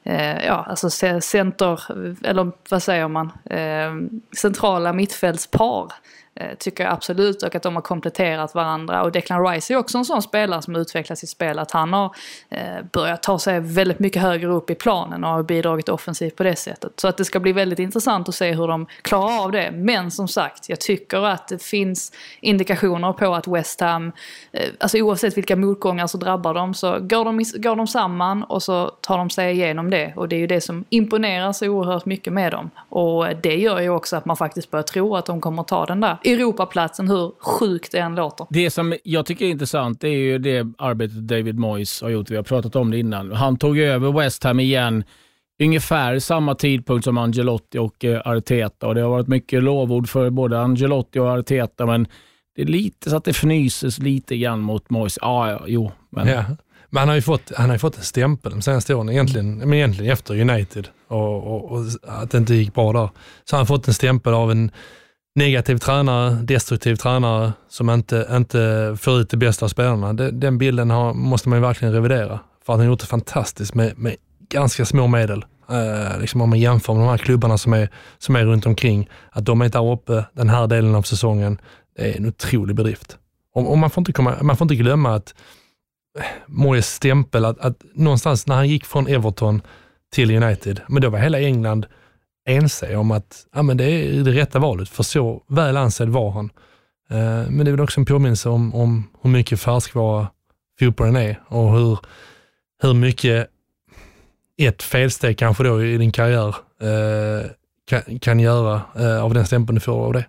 eh, ja, alltså center, eller vad säger man, eh, centrala mittfältspar. Eh, tycker jag absolut och att de har kompletterat varandra. Och Declan Rice är också en sån spelare som utvecklar sitt spel. Att han har eh, börjat ta sig väldigt mycket högre upp i planen och har bidragit offensivt på det sättet. Så att det ska bli väldigt intressant att se hur de klarar av det. Men som sagt, jag tycker att det finns indikationer på att West Ham, eh, alltså oavsett vilka motgångar så drabbar dem, så går de, går de samman och så tar de sig igenom det. Och det är ju det som imponerar så oerhört mycket med dem. Och det gör ju också att man faktiskt börjar tro att de kommer ta den där Europaplatsen hur sjukt det än låter. Det som jag tycker är intressant det är ju det arbetet David Moyes har gjort. Vi har pratat om det innan. Han tog över West Ham igen ungefär samma tidpunkt som Angelotti och eh, Arteta. Och det har varit mycket lovord för både Angelotti och Arteta, men det är lite så att det fnyses lite grann mot Moyes. Ah, ja, jo. Men... Ja. Men han har ju fått, han har fått en stämpel de senaste åren, egentligen, men egentligen efter United och, och, och, att det inte gick bra där. Så han har fått en stämpel av en negativ tränare, destruktiv tränare som inte, inte får ut det bästa av spelarna. Den bilden har, måste man ju verkligen revidera. För att han har gjort det fantastiskt med, med ganska små medel. Eh, liksom om man jämför med de här klubbarna som är, som är runt omkring, att de är där uppe den här delen av säsongen, det är en otrolig bedrift. Och, och man, får inte komma, man får inte glömma att eh, Moyes stämpel, att, att någonstans när han gick från Everton till United, men då var hela England ense om att ja, men det är det rätta valet, för så väl ansedd var han. Eh, men det är väl också en påminnelse om, om hur mycket färskvara fotbollen är och hur, hur mycket ett felsteg kanske då i din karriär eh, kan, kan göra eh, av den stämpeln du får av det.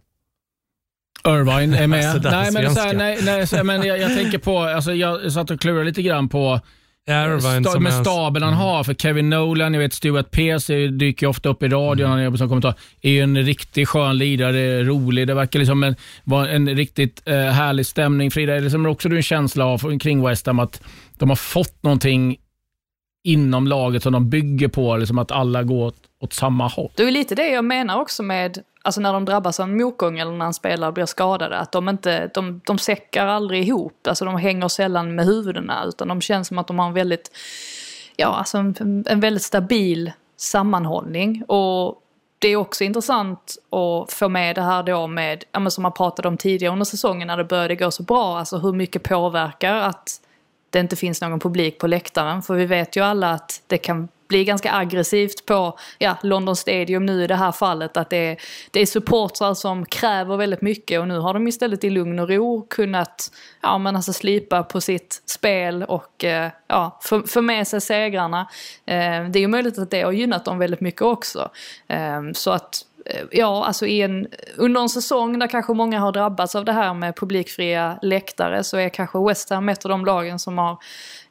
Irvine är med. alltså, nej, men, så här, nej, nej, men jag, jag, tänker på, alltså, jag satt och klurade lite grann på Irvine Sta med staben han mm. har. För Kevin Nolan, jag vet Stuart Pearce dyker ofta upp i radion, mm. han jobbar som kommentar. Är ju en riktigt skön lirare, rolig. Det verkar liksom en, vara en riktigt eh, härlig stämning. Frida, är det liksom också du en känsla av kring West Ham att de har fått någonting inom laget som de bygger på, liksom att alla går åt, åt samma håll? Det är lite det jag menar också med alltså när de drabbas av en motgång eller när en spelare blir skadade, att de inte, de, de säckar aldrig ihop. Alltså de hänger sällan med huvudena utan de känns som att de har en väldigt, ja alltså en, en väldigt stabil sammanhållning. Och det är också intressant att få med det här då med, ja, men som man pratade om tidigare under säsongen när det började gå så bra, alltså hur mycket påverkar att det inte finns någon publik på läktaren. För vi vet ju alla att det kan blir ganska aggressivt på ja, London Stadium nu i det här fallet. Att det är, det är supportrar som kräver väldigt mycket och nu har de istället i lugn och ro kunnat ja, men alltså slipa på sitt spel och eh, ja, få, få med sig segrarna. Eh, det är ju möjligt att det har gynnat dem väldigt mycket också. Eh, så att Eh, ja, alltså i en, under en säsong där kanske många har drabbats av det här med publikfria läktare så är kanske West Ham ett av de lagen som har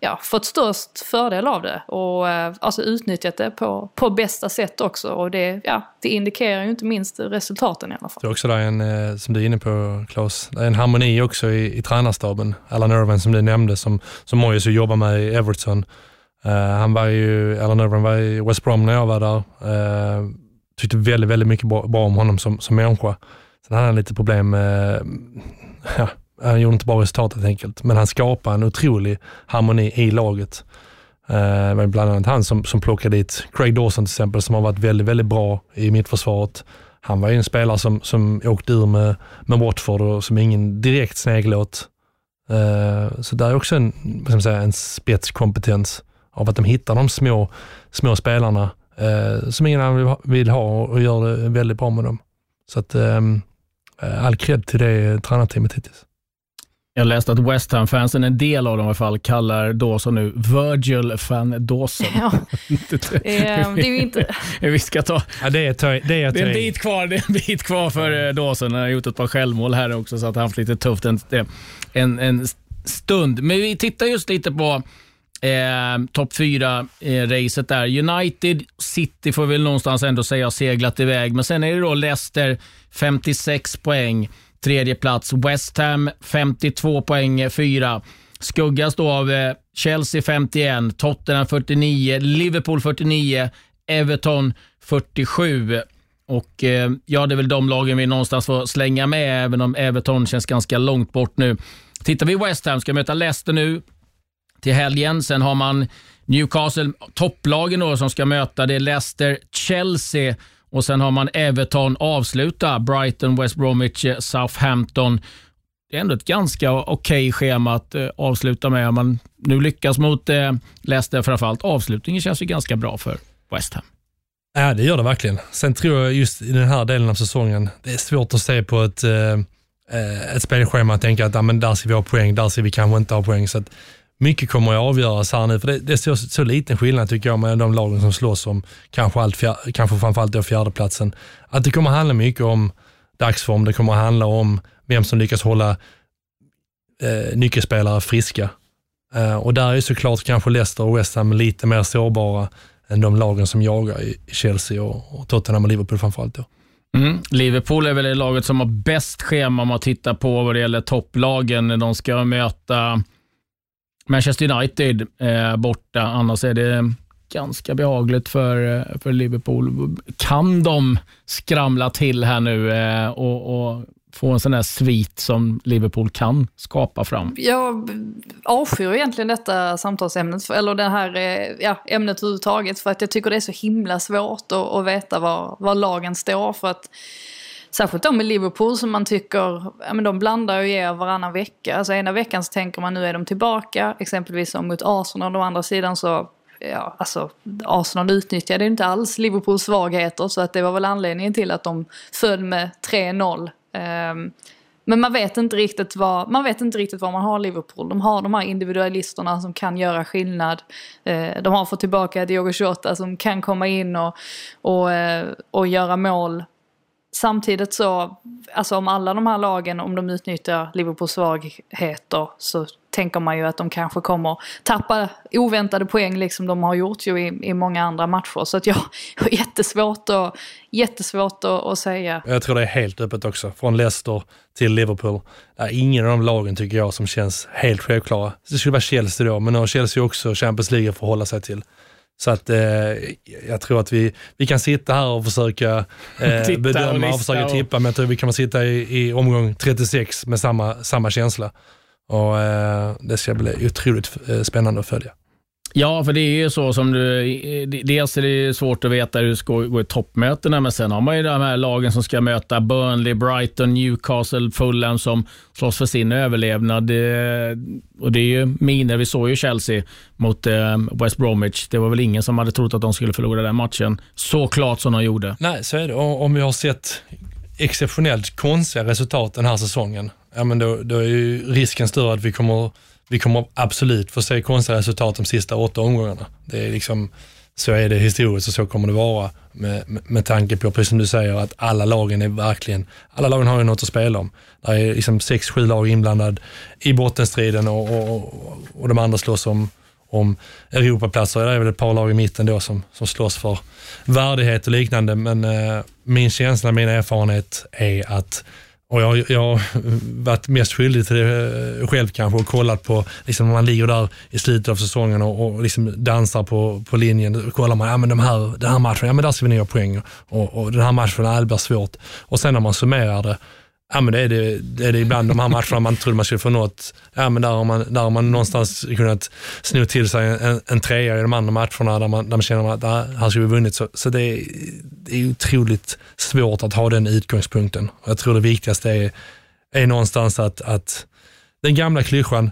ja, fått störst fördel av det och eh, alltså utnyttjat det på, på bästa sätt också. Och det, ja, det indikerar ju inte minst resultaten i alla fall. Det är också där en, eh, som du är inne på Claes, det är en harmoni också i, i tränarstaben. Alan Irvine som du nämnde som, som Moyes jobbar med i Everton. Uh, han var ju, Alan Irvine var i West Brom när jag var där. Uh, tyckte väldigt, väldigt mycket bra, bra om honom som, som människa. Sen hade han lite problem med, eh, ja, Han gjorde inte bra resultat helt enkelt, men han skapade en otrolig harmoni i laget. Eh, det var bland annat han som, som plockade dit Craig Dawson till exempel, som har varit väldigt, väldigt bra i mittförsvaret. Han var ju en spelare som, som åkte ur med, med Watford och som ingen direkt snegel åt. Eh, så där är också en, vad ska man säga, en spetskompetens av att de hittar de små, små spelarna eh, som ingen annan vill, vill ha och gör det väldigt bra med dem. Så att ehm, eh, all cred till det tränarteamet hittills. Jag läste att West Ham-fansen, en del av dem i alla fall, kallar Dawson nu Virgil van Dawson. Ja. det är ju inte... Vi ska ta... Ja, det, är, det, är det är en bit kvar, det är en bit kvar för eh, Dawson. Han har gjort ett par självmål här också, så att han haft lite tufft en, en, en stund. Men vi tittar just lite på eh, topp fyra-racet eh, där. United, City får vi väl någonstans ändå säga har seglat iväg, men sen är det då Leicester, 56 poäng. Tredje plats West Ham 52 poäng, fyra. Skuggas då av eh, Chelsea 51, Tottenham 49, Liverpool 49, Everton 47. Och eh, ja, det är väl de lagen vi någonstans får slänga med, även om Everton känns ganska långt bort nu. Tittar vi West Ham, ska möta Leicester nu till helgen. Sen har man Newcastle, topplagen då, som ska möta. Det är Leicester, Chelsea och sen har man Everton avsluta, Brighton, West Bromwich, Southampton. Det är ändå ett ganska okej okay schema att eh, avsluta med. Om man nu lyckas mot eh, Leicester framförallt. Avslutningen känns ju ganska bra för West Ham. Ja, det gör det verkligen. Sen tror jag just i den här delen av säsongen, det är svårt att se på ett, eh, eh ett spelschema och tänka att ja, men där ska vi ha poäng, där ska vi kanske inte ha poäng. Så att mycket kommer att avgöras här nu, för det, det är så, så liten skillnad tycker jag mellan de lagen som slåss om kanske, allt fjär, kanske framförallt då fjärdeplatsen. Att det kommer att handla mycket om dagsform, det kommer att handla om vem som lyckas hålla eh, nyckelspelare friska. Eh, och där är såklart kanske Leicester och West Ham lite mer sårbara än de lagen som jagar i Chelsea och, och Tottenham och Liverpool framförallt. Då. Mm. Liverpool är väl det laget som har bäst schema om man tittar på vad det gäller topplagen. De ska möta Manchester United eh, borta, annars är det ganska behagligt för, eh, för Liverpool. Kan de skramla till här nu eh, och, och få en sån här svit som Liverpool kan skapa fram? Jag avskyr egentligen detta samtalsämnet, eller det här eh, ja, ämnet överhuvudtaget, för att jag tycker det är så himla svårt att, att veta var, var lagen står. för att Särskilt de med Liverpool som man tycker, ja men de blandar och ger varannan vecka. Alltså ena veckan så tänker man nu är de tillbaka, exempelvis som mot Arsenal. Å andra sidan så, ja alltså Arsenal utnyttjade inte alls Liverpools svagheter så att det var väl anledningen till att de föll med 3-0. Um, ehm, men man vet, inte riktigt vad, man vet inte riktigt vad man har Liverpool. De har de här individualisterna som kan göra skillnad. Ehm, de har fått tillbaka Diogo Jota som kan komma in och, och, eh, och göra mål Samtidigt så, alltså om alla de här lagen, om de utnyttjar Liverpools svagheter så tänker man ju att de kanske kommer tappa oväntade poäng liksom de har gjort ju i, i många andra matcher. Så att jag har jättesvårt, att, jättesvårt att, att säga. Jag tror det är helt öppet också, från Leicester till Liverpool. Det är ingen av de lagen tycker jag som känns helt självklara. Det skulle vara Chelsea då, men nu har Chelsea också Champions League att förhålla sig till. Så att eh, jag tror att vi, vi kan sitta här och försöka eh, bedöma och, och försöka tippa, men jag tror vi kan sitta i, i omgång 36 med samma, samma känsla. Och eh, Det ska bli otroligt eh, spännande att följa. Ja, för det är ju så som du... Dels är det svårt att veta hur det ska gå i toppmötena, men sen har man ju de här lagen som ska möta Burnley, Brighton, Newcastle, Fulham som slåss för sin överlevnad. Och det är ju miner. Vi såg ju Chelsea mot eh, West Bromwich. Det var väl ingen som hade trott att de skulle förlora den matchen så klart som de gjorde. Nej, så är det. Och om vi har sett exceptionellt konstiga resultat den här säsongen, ja, men då, då är ju risken större att vi kommer vi kommer absolut få se konstiga resultat de sista åtta omgångarna. Det är liksom, så är det historiskt och så kommer det vara med, med, med tanke på, precis som du säger, att alla lagen är verkligen, alla lagen har ju något att spela om. Det är liksom sex, sju lag inblandade i bottenstriden och, och, och de andra slåss om, om Europaplatser. Det är väl ett par lag i mitten då som, som slåss för värdighet och liknande, men eh, min känsla, min erfarenhet är att och jag, jag har varit mest skyldig till det eh, själv kanske och kollat på, liksom man ligger där i slutet av säsongen och, och liksom dansar på, på linjen. Då kollar man, ja men de här, den här matchen, ja men där ska vi ner poäng och, och den här matchen, ja, det blir svårt. Och sen när man summerar det, Ja, men det är det, det är det ibland de här matcherna man trodde man skulle få något. Ja, men där har man, där har man någonstans kunnat sno till sig en, en trea i de andra matcherna där man, där man känner att ah, här skulle vi vunnit. Så, så det, är, det är otroligt svårt att ha den utgångspunkten. Jag tror det viktigaste är, är någonstans att, att den gamla klyschan,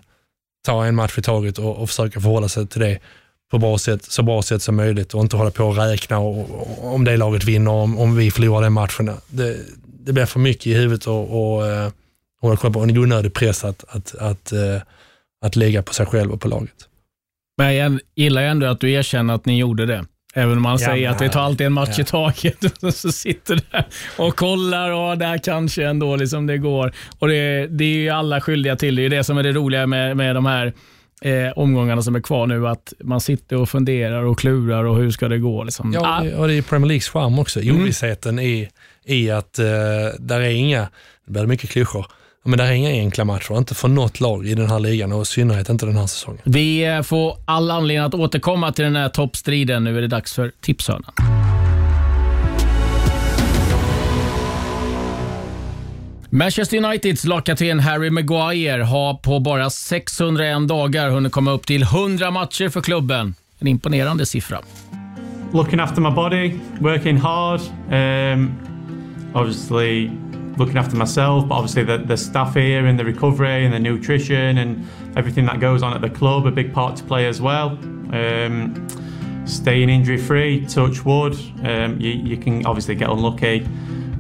ta en match i taget och, och försöka förhålla sig till det på bra sätt, så bra sätt som möjligt och inte hålla på och räkna och, och, om det laget vinner, om, om vi förlorar den matchen. Det, det blir för mycket i huvudet och, och, eh, och, och en onödig press att, att, att, eh, att lägga på sig själv och på laget. Men jag gillar ju ändå att du erkänner att ni gjorde det. Även om man ja, säger att vi tar alltid en match ja. i taget. så sitter där och kollar och där kanske ändå liksom det går. Och det, det är ju alla skyldiga till. Det är det som är det roliga med, med de här eh, omgångarna som är kvar nu, att man sitter och funderar och klurar och hur ska det gå. Liksom. Ja, och det är Premier Leagues charm också. Mm. Ovissheten i, i att eh, där är inga, det blir mycket klyschor, men det är inga enkla matcher, inte för något lag i den här ligan och i synnerhet inte den här säsongen. Vi eh, får all anledning att återkomma till den här toppstriden. Nu är det dags för Tipshörnan. Manchester Uniteds lagkapten Harry Maguire har på bara 601 dagar hunnit komma upp till 100 matcher för klubben. En imponerande siffra. Looking after my body, working hard, um, obviously looking after myself, but obviously the, the staff here and the recovery and the nutrition and everything that goes on at the club, a big part to play as well. Um, staying injury free, touch wood. Um, you, you can obviously get unlucky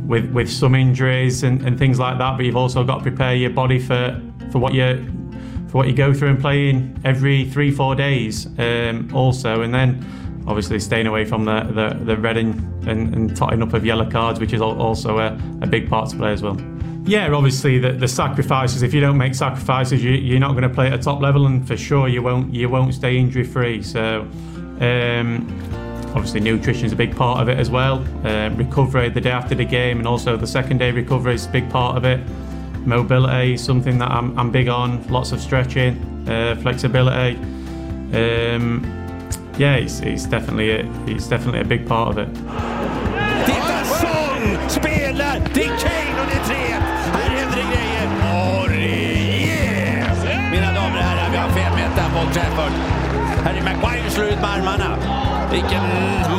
with with some injuries and, and things like that. But you've also got to prepare your body for for what you for what you go through and playing every three four days. Um, also, and then obviously staying away from the the, the red and, and, and totting up of yellow cards, which is also a, a big part to play as well. Yeah, obviously the, the sacrifices. If you don't make sacrifices, you, you're not going to play at a top level, and for sure you won't you won't stay injury free. So. Um, Obviously, nutrition is a big part of it as well. Uh, recovery the day after the game, and also the second day recovery is a big part of it. Mobility is something that I'm, I'm big on. Lots of stretching, uh, flexibility. Um, yeah, he's, it's definitely a, he's definitely a big part of it. Titta, Son spelar! Är Kane och det är 3 Här händer det grejer. Och! Mina damer och herrar, vi har fem meter på Trafford. Harry Maguire slår ut med armarna. Vilken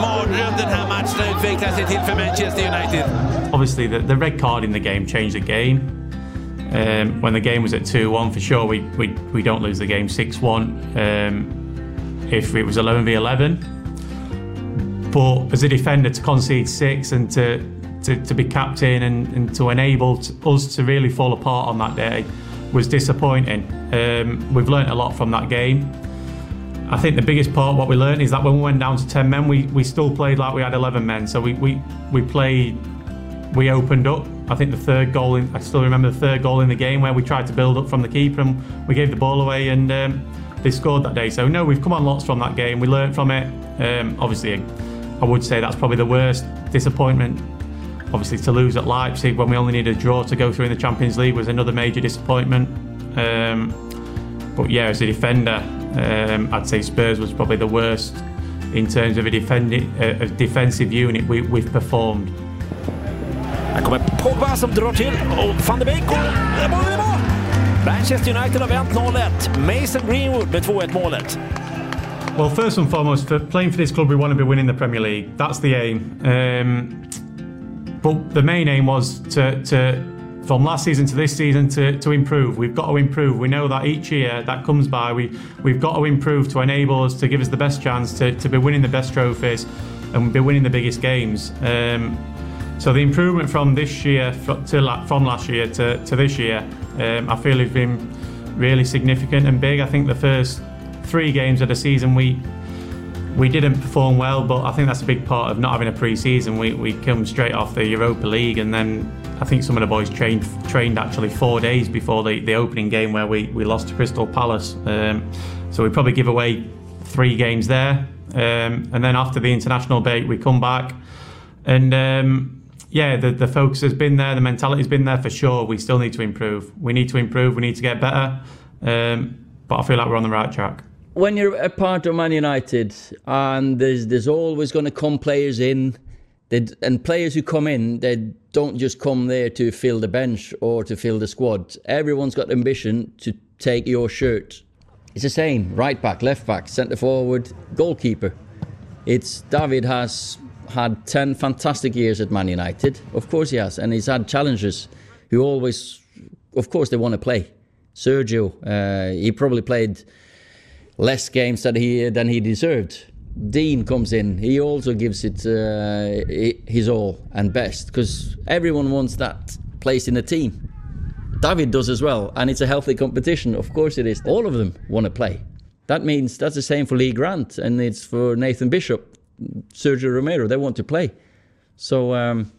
mardröm den här matchen har utvecklat sig till för Manchester United. Obviously the, the red card in the game changed the game. Um, when the game was at 2-1 for sure we, we, we don't lose the game 6-1 um, if it was 11v11 but as a defender to concede six and to to, to be captain and, and to enable us to really fall apart on that day was disappointing. Um, we've learnt a lot from that game. I think the biggest part what we learned is that when we went down to 10 men, we, we still played like we had 11 men. So we, we, we played, we opened up. I think the third goal, in, I still remember the third goal in the game where we tried to build up from the keeper and we gave the ball away and um, they scored that day. So no, we've come on lots from that game. We learned from it. Um, obviously, I would say that's probably the worst disappointment. Obviously, to lose at Leipzig when we only needed a draw to go through in the Champions League was another major disappointment. Um, but yeah, as a defender, um, I'd say Spurs was probably the worst in terms of a, defending, a defensive unit we, we've performed. Här kommer Pogba som drar till och van de Beek och mål! Manchester United har vänt 0-1. Mason Greenwood med 2-1 målet. Well, first and foremost, for playing for this club, we want to be winning the Premier League. That's the aim. Um, but the main aim was to, to from last season to this season to, to improve. We've got to improve. We know that each year that comes by, we, we've got to improve to enable us to give us the best chance to, to be winning the best trophies and be winning the biggest games. Um, so the improvement from this year from last year to, to this year, um, I feel has been really significant and big. I think the first three games of the season we we didn't perform well, but I think that's a big part of not having a pre-season. We, we come straight off the Europa League, and then I think some of the boys trained trained actually four days before the, the opening game where we, we lost to Crystal Palace. Um, so we probably give away three games there, um, and then after the international break, we come back, and um, yeah, the the focus has been there, the mentality's been there for sure. We still need to improve. We need to improve. We need to get better, um, but I feel like we're on the right track when you're a part of Man United and there's there's always going to come players in, and players who come in, they don't just come there to fill the bench or to fill the squad. Everyone's got ambition to take your shirt. It's the same right back, left back, centre forward, goalkeeper. It's David has had 10 fantastic years at Man United. Of course he has. And he's had challengers who always, of course, they want to play. Sergio, uh, he probably played less games than he, than he deserved. Dean comes in. He also gives it uh, his all and best because everyone wants that place in the team. David does as well, and it's a healthy competition. Of course, it is. All of them want to play. That means that's the same for Lee Grant, and it's for Nathan Bishop, Sergio Romero. They want to play. So, um,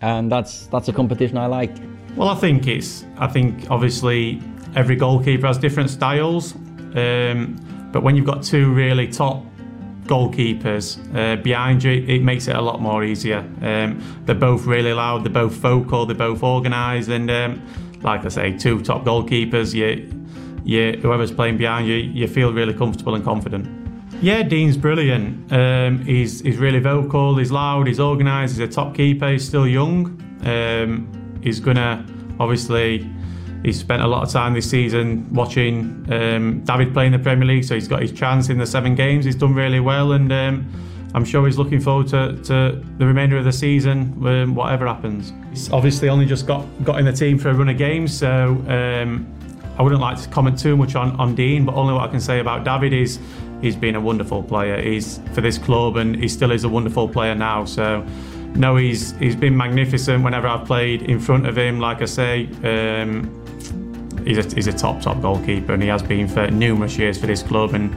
and that's that's a competition I like. Well, I think it's. I think obviously every goalkeeper has different styles, um, but when you've got two really top goalkeepers uh, behind you, it makes it a lot more easier. Um, they're both really loud, they're both vocal, they're both organised, and um, like I say, two top goalkeepers, you, you, whoever's playing behind you, you feel really comfortable and confident. Yeah, Dean's brilliant. Um, he's, he's really vocal, he's loud, he's organised, he's a top keeper, he's still young. Um, he's going to obviously He's spent a lot of time this season watching um, David play in the Premier League, so he's got his chance in the seven games. He's done really well, and um, I'm sure he's looking forward to, to the remainder of the season, um, whatever happens. He's obviously only just got, got in the team for a run of games, so um, I wouldn't like to comment too much on, on Dean, but only what I can say about David is he's been a wonderful player. He's for this club, and he still is a wonderful player now. So. No, he's he's been magnificent whenever I've played in front of him. Like I say, um, he's a, he's a top top goalkeeper and he has been for numerous years for this club and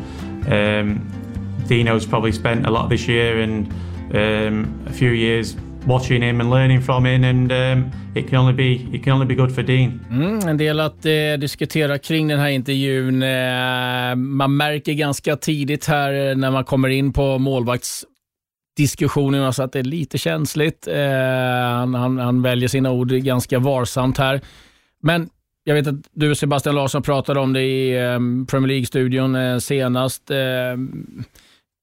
um, Dino's probably spent a lot this year and um, a few years watching him and learning from him and um, it can only be it can only be good for Dean. Mm, en del att eh, diskutera kring den här intervjun. Eh, man märker ganska tidigt här eh, när man kommer in på målvaktsdiskussionerna så alltså att det är lite känsligt. Eh, han, han, han väljer sina ord ganska varsamt här. Men jag vet att du och Sebastian Larsson pratade om det i eh, Premier League-studion eh, senast.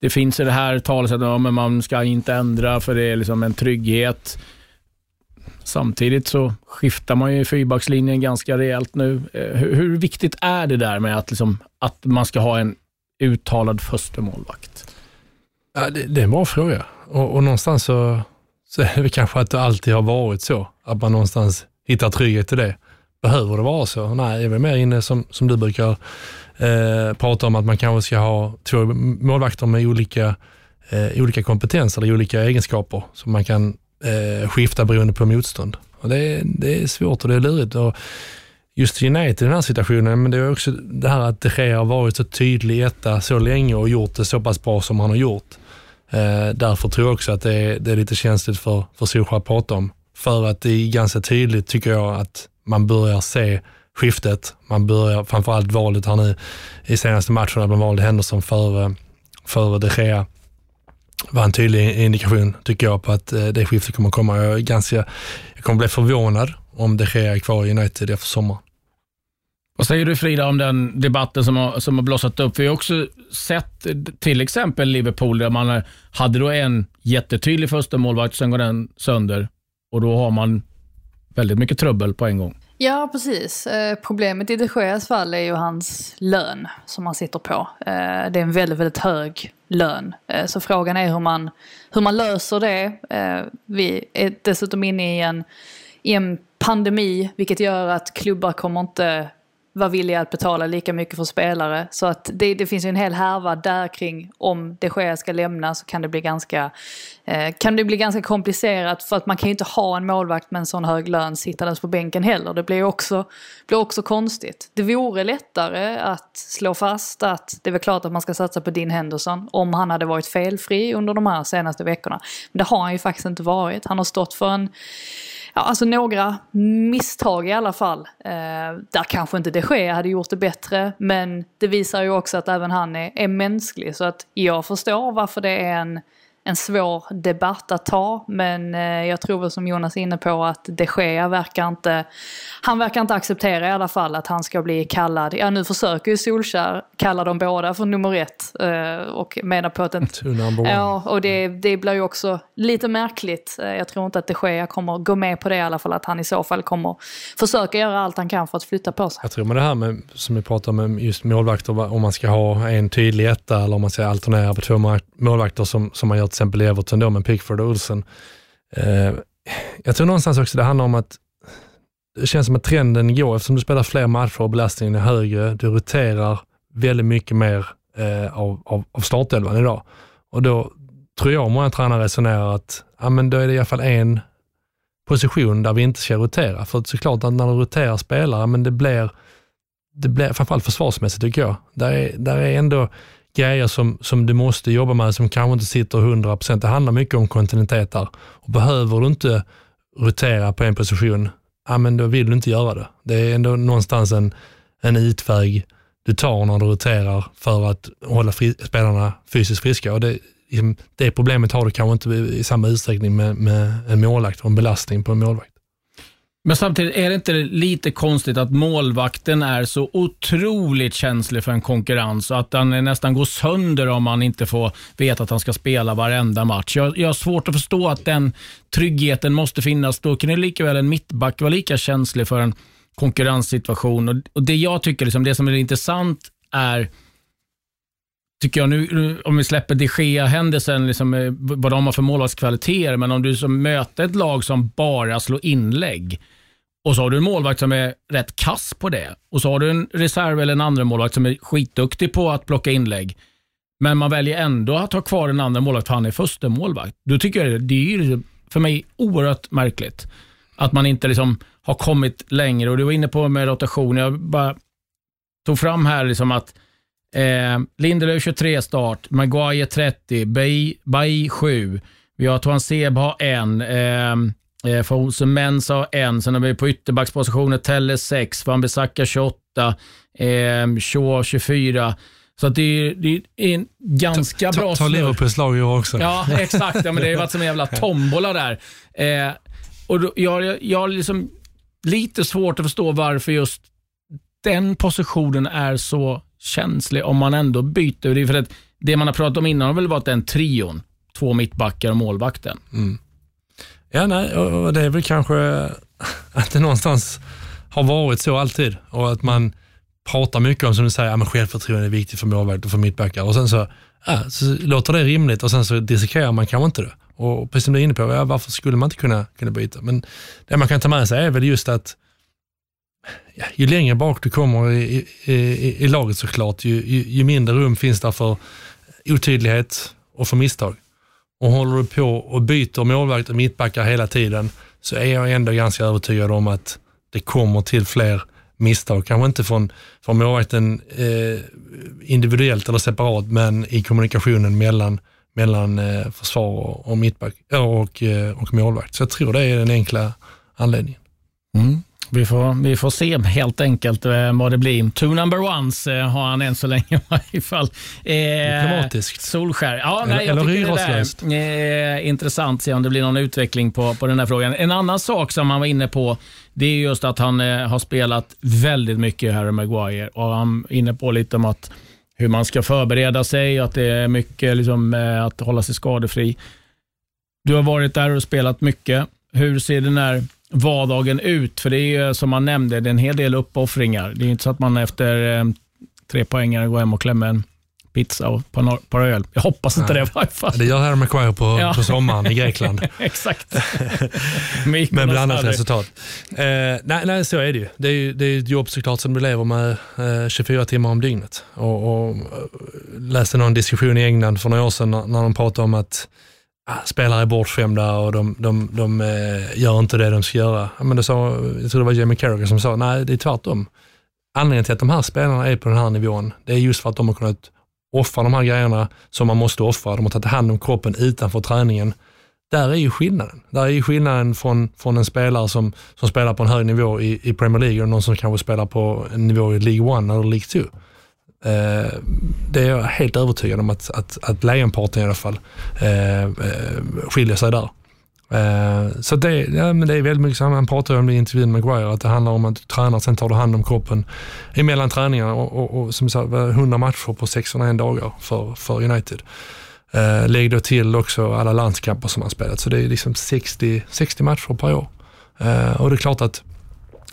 Det finns i det här talesättet att ja, man ska inte ändra för det är liksom en trygghet. Samtidigt så skiftar man ju fyrbackslinjen ganska rejält nu. Eh, hur, hur, viktigt är det där med att, liksom, att man ska ha en uttalad förstemålvakt? Ja, det, det, är en bra fråga och, och någonstans så, så är det kanske att det alltid har varit så. Att man någonstans hittar trygghet i det. Behöver det vara så? Nej, jag är mer inne som, som du brukar eh, pratar om, att man kanske ska ha två målvakter med olika, eh, olika kompetenser eller olika egenskaper som man kan eh, skifta beroende på motstånd. Och det, är, det är svårt och det är lurigt. Och just United i den här situationen, men det är också det här att De Gea har varit så tydlig etta så länge och gjort det så pass bra som han har gjort. Eh, därför tror jag också att det är, det är lite känsligt för, för Solskjaer att prata om. För att det är ganska tydligt, tycker jag, att man börjar se skiftet. Man börjar, framförallt valet här nu i senaste matchen, när man valde Henderson före, före de Gea var en tydlig indikation, tycker jag, på att eh, det skiftet kommer komma. Jag, är ganska, jag kommer bli förvånad om de Gea är kvar i United efter sommaren. Vad säger du Frida om den debatten som har, som har blossat upp? Vi har också sett till exempel Liverpool där man eh, hade då en jättetydlig första målvakt, sen går den sönder och då har man väldigt mycket trubbel på en gång. Ja, precis. Eh, problemet i de Geas fall är ju hans lön som han sitter på. Eh, det är en väldigt, väldigt hög lön. Eh, så frågan är hur man, hur man löser det. Eh, vi är dessutom inne i en, i en pandemi, vilket gör att klubbar kommer inte vara villiga att betala lika mycket för spelare. Så att det, det finns ju en hel härva där kring om de Gea ska lämna så kan det bli ganska eh, kan det bli ganska komplicerat för att man kan ju inte ha en målvakt med en sån hög lön sittandes på bänken heller. Det blir också, blir också konstigt. Det vore lättare att slå fast att det är väl klart att man ska satsa på din Henderson om han hade varit felfri under de här senaste veckorna. Men det har han ju faktiskt inte varit. Han har stått för en ja, alltså några misstag i alla fall. Eh, där kanske inte det sker hade gjort det bättre, men det visar ju också att även han är, är mänsklig. Så att jag förstår varför det är en en svår debatt att ta. Men eh, jag tror väl som Jonas är inne på att de Gea verkar inte, han verkar inte acceptera i alla fall att han ska bli kallad, ja nu försöker ju Solskär kalla dem båda för nummer ett. Eh, och menar på att en, Ja, och det, det blir ju också lite märkligt. Eh, jag tror inte att de Gea kommer gå med på det i alla fall, att han i så fall kommer försöka göra allt han kan för att flytta på sig. Jag tror med det här med, som vi pratar om, just målvakter, om man ska ha en tydlig etta eller om man ska alternera på två målvakter som, som man gör till exempel i Everton då med Pickford och Olsen. Eh, jag tror någonstans också det handlar om att det känns som att trenden går, eftersom du spelar fler matcher och belastningen är högre, du roterar väldigt mycket mer eh, av, av, av startelvan idag. Och då tror jag många tränare resonerar att ja, men då är det i alla fall en position där vi inte ska rotera. För såklart att när du roterar spelare, men det blir, det blir framförallt försvarsmässigt tycker jag. Där är, där är ändå grejer som, som du måste jobba med som kanske inte sitter 100%. Det handlar mycket om kontinuitet där. Och behöver du inte rotera på en position, ja, men då vill du inte göra det. Det är ändå någonstans en, en utväg du tar när du roterar för att hålla fri, spelarna fysiskt friska. Och det, liksom, det problemet har du kanske inte i samma utsträckning med, med en målvakt och en belastning på en målvakt. Men samtidigt är det inte lite konstigt att målvakten är så otroligt känslig för en konkurrens och att han nästan går sönder om han inte får veta att han ska spela varenda match. Jag, jag har svårt att förstå att den tryggheten måste finnas. Då kan ju lika väl en mittback vara lika känslig för en konkurrenssituation. Och, och Det jag tycker, liksom, det som är intressant är tycker jag nu, om vi släpper de Gea-händelsen, liksom, eh, vad de har för målvaktskvaliteter, men om du som möter ett lag som bara slår inlägg och så har du en målvakt som är rätt kass på det och så har du en reserv eller en andra målvakt som är skitduktig på att plocka inlägg. Men man väljer ändå att ha kvar den andra målvakten för han är första målvakt. Då tycker jag det är för mig oerhört märkligt att man inte liksom har kommit längre. Och Du var inne på med rotation. Jag bara tog fram här liksom att Eh, Lindelöf 23 start, Maguire 30, Bay 7. Vi har Toan Seb har en. Eh, eh, Fosun Mens har en. Sen har vi på ytterbackspositioner Telle 6, Van Bissaka 28, eh, Shaw 24. Så det, är, det är en ganska ta, bra Ta, ta Liverpools lag år också. Ja, exakt. Ja, men det har varit som en jävla tombola där. Eh, och då, jag, jag har liksom lite svårt att förstå varför just den positionen är så känslig om man ändå byter. Det, för att det man har pratat om innan har väl varit den trion, två mittbackar och målvakten. Mm. Ja, nej, och det är väl kanske att det någonstans har varit så alltid och att man pratar mycket om, som du säger, att självförtroende är viktigt för målvakt och för mittbackar och sen så, ja, så låter det rimligt och sen så dissekerar man kanske inte det. Och precis som du är inne på, ja, varför skulle man inte kunna, kunna byta? Men det man kan ta med sig är väl just att ja, ju längre bak du kommer i, i, i, i laget såklart, ju, ju, ju, mindre rum finns där för otydlighet och för misstag. Och håller du på och byter målvakt och mittbackar hela tiden så är jag ändå ganska övertygad om att det kommer till fler misstag. Kanske inte från, från målvakten eh, individuellt eller separat, men i kommunikationen mellan, mellan eh, försvar och, och mittback eh, och, och, och målvakt. Så jag tror det är den enkla anledningen. Mm. Vi får, vi får se helt enkelt eh, vad det blir. Two number ones eh, har han än så länge i varje fall. Eh, Diplomatiskt. Solskär. Ja, nej, eller ryroslöst. Är eh, intressant se om det blir någon utveckling på, på den här frågan. En annan sak som han var inne på, det är just att han eh, har spelat väldigt mycket Harry Maguire och han är inne på lite om att hur man ska förbereda sig att det är mycket liksom, eh, att hålla sig skadefri. Du har varit där och spelat mycket. Hur ser den här vardagen ut? För det är ju som man nämnde, det är en hel del uppoffringar. Det är inte så att man efter eh, tre poängare går hem och klämmer en pizza och ett par, öl. Jag hoppas inte Nej. det i varje fall. Det gör Harry Maguire på, ja. på sommaren i Grekland. Exakt. med blandat resultat. Eh, nej, nej, så är det ju. Det är ju det är ett jobb såklart som du lever med eh, 24 timmar om dygnet. Och, och läste någon diskussion i England för några år sedan när, när de pratade om att Ah, spelare är bortskämda och de, de, de eh, gör inte det de ska göra. Men det sa, jag tror det var Jamie Carragher som sa, nej det är tvärtom. Anledningen till att de här spelarna är på den här nivån, det är just för att de har kunnat offra de här grejerna som man måste offra. De har tagit hand om kroppen utanför träningen. Där är ju skillnaden. Där är ju skillnaden från, från en spelare som, som spelar på en hög nivå i, i Premier League och någon som kanske spelar på en nivå i League 1 eller League 2. Eh, det är jag helt övertygad om att, att, att lejonparten i alla fall eh, eh skiljer sig där. Eh, så det, ja, men det är väldigt mycket så, man pratar om det i intervjun med Maguire, att det handlar om att du tränar, sen tar du hand om kroppen emellan träningarna och, och, och som sagt, 100 matcher på 601 dagar för, för United. Eh, lägg då till också alla landskamper som han spelat, så det är liksom 60, 60 matcher per år. Eh, och det är klart att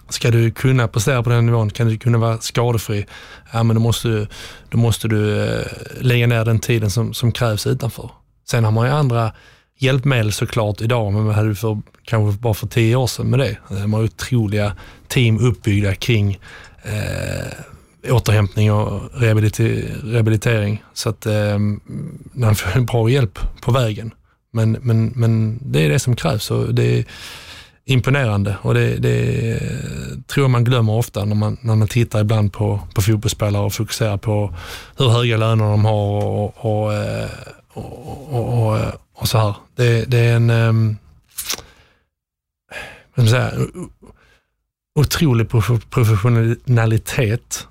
ska du kunna prestera på den nivån, kan du kunna vara skadefri, ja, men då måste du, då måste du eh, lägga ner den tiden som, som krävs utanför. Sen har man ju andra hjälpmedel såklart idag, men vad hade du för, kanske bara för tio år sedan med det? Eh, De har otroliga team uppbyggda kring eh, återhämtning och rehabilitering. Så att eh, man får en bra hjälp på vägen. Men, men, men det är det som krävs och det är imponerande och det, det tror jag man glömmer ofta när man, när man tittar ibland på, på fotbollsspelare och fokuserar på hur höga löner de har och, och, och, eh, och, och eh, och så här. Det, det är en um, säga, otrolig professionalitet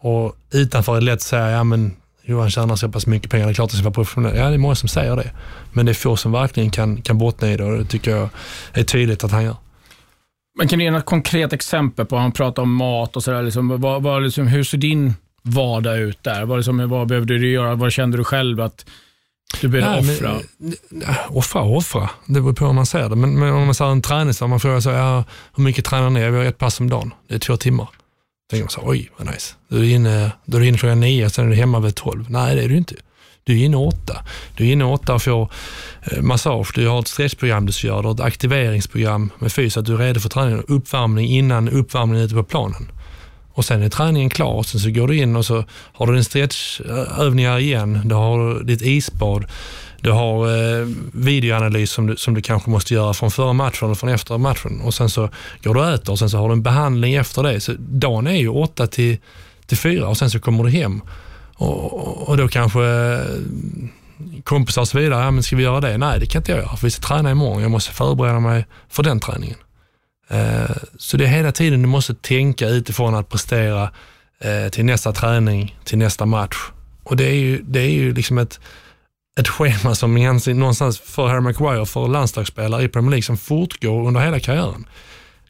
och utanför är det lätt att säga, ja men Johan tjänar så pass mycket pengar, det är klart att det ska vara professionell. Ja, det är många som säger det. Men det är få som verkligen kan, kan bottna i det och det tycker jag är tydligt att han gör. Men kan du ge något konkret exempel på, han pratar om mat och sådär, liksom, vad, vad, liksom, hur ser din vardag ut där? Vad, liksom, vad behövde du göra? Vad kände du själv att du behöver offra? Men, offra offra, det beror på hur man ser det. Men, men om man säger en träningsdag, man frågar sig, ja, hur mycket tränar ni? Vi har ett pass om dagen, det är två timmar. Tänker man så oj vad nice. Då är du inne, då är du inne klockan nio, sen är du hemma vid tolv. Nej, det är du inte. Du är inne åtta. Du är inne åtta och får eh, massage, du har ett stretchprogram du ska göra, du har ett aktiveringsprogram med fys, att du är redo för träning. Uppvärmning innan uppvärmningen ute på planen. Och sen är träningen klar och sen så går du in och så har du din stretchövningar igen. Du har ditt isbad. Du har eh, videoanalys som du, som du kanske måste göra från förra matchen och från efter matchen. Och sen så går du och äter och sen så har du en behandling efter det. Så dagen är ju 8 till, till 4 och sen så kommer du hem. Och, och då kanske eh, kompisar och så vidare, ja, men ska vi göra det? Nej, det kan inte jag göra för vi ska träna imorgon. Jag måste förbereda mig för den träningen. Eh, så det är hela tiden du måste tänka utifrån att prestera eh, till nästa träning, till nästa match. Och det är ju, det är ju liksom ett, ett schema som egentligen någonstans för Harry Maguire, för landslagsspelare i Premier League, som fortgår under hela karriären.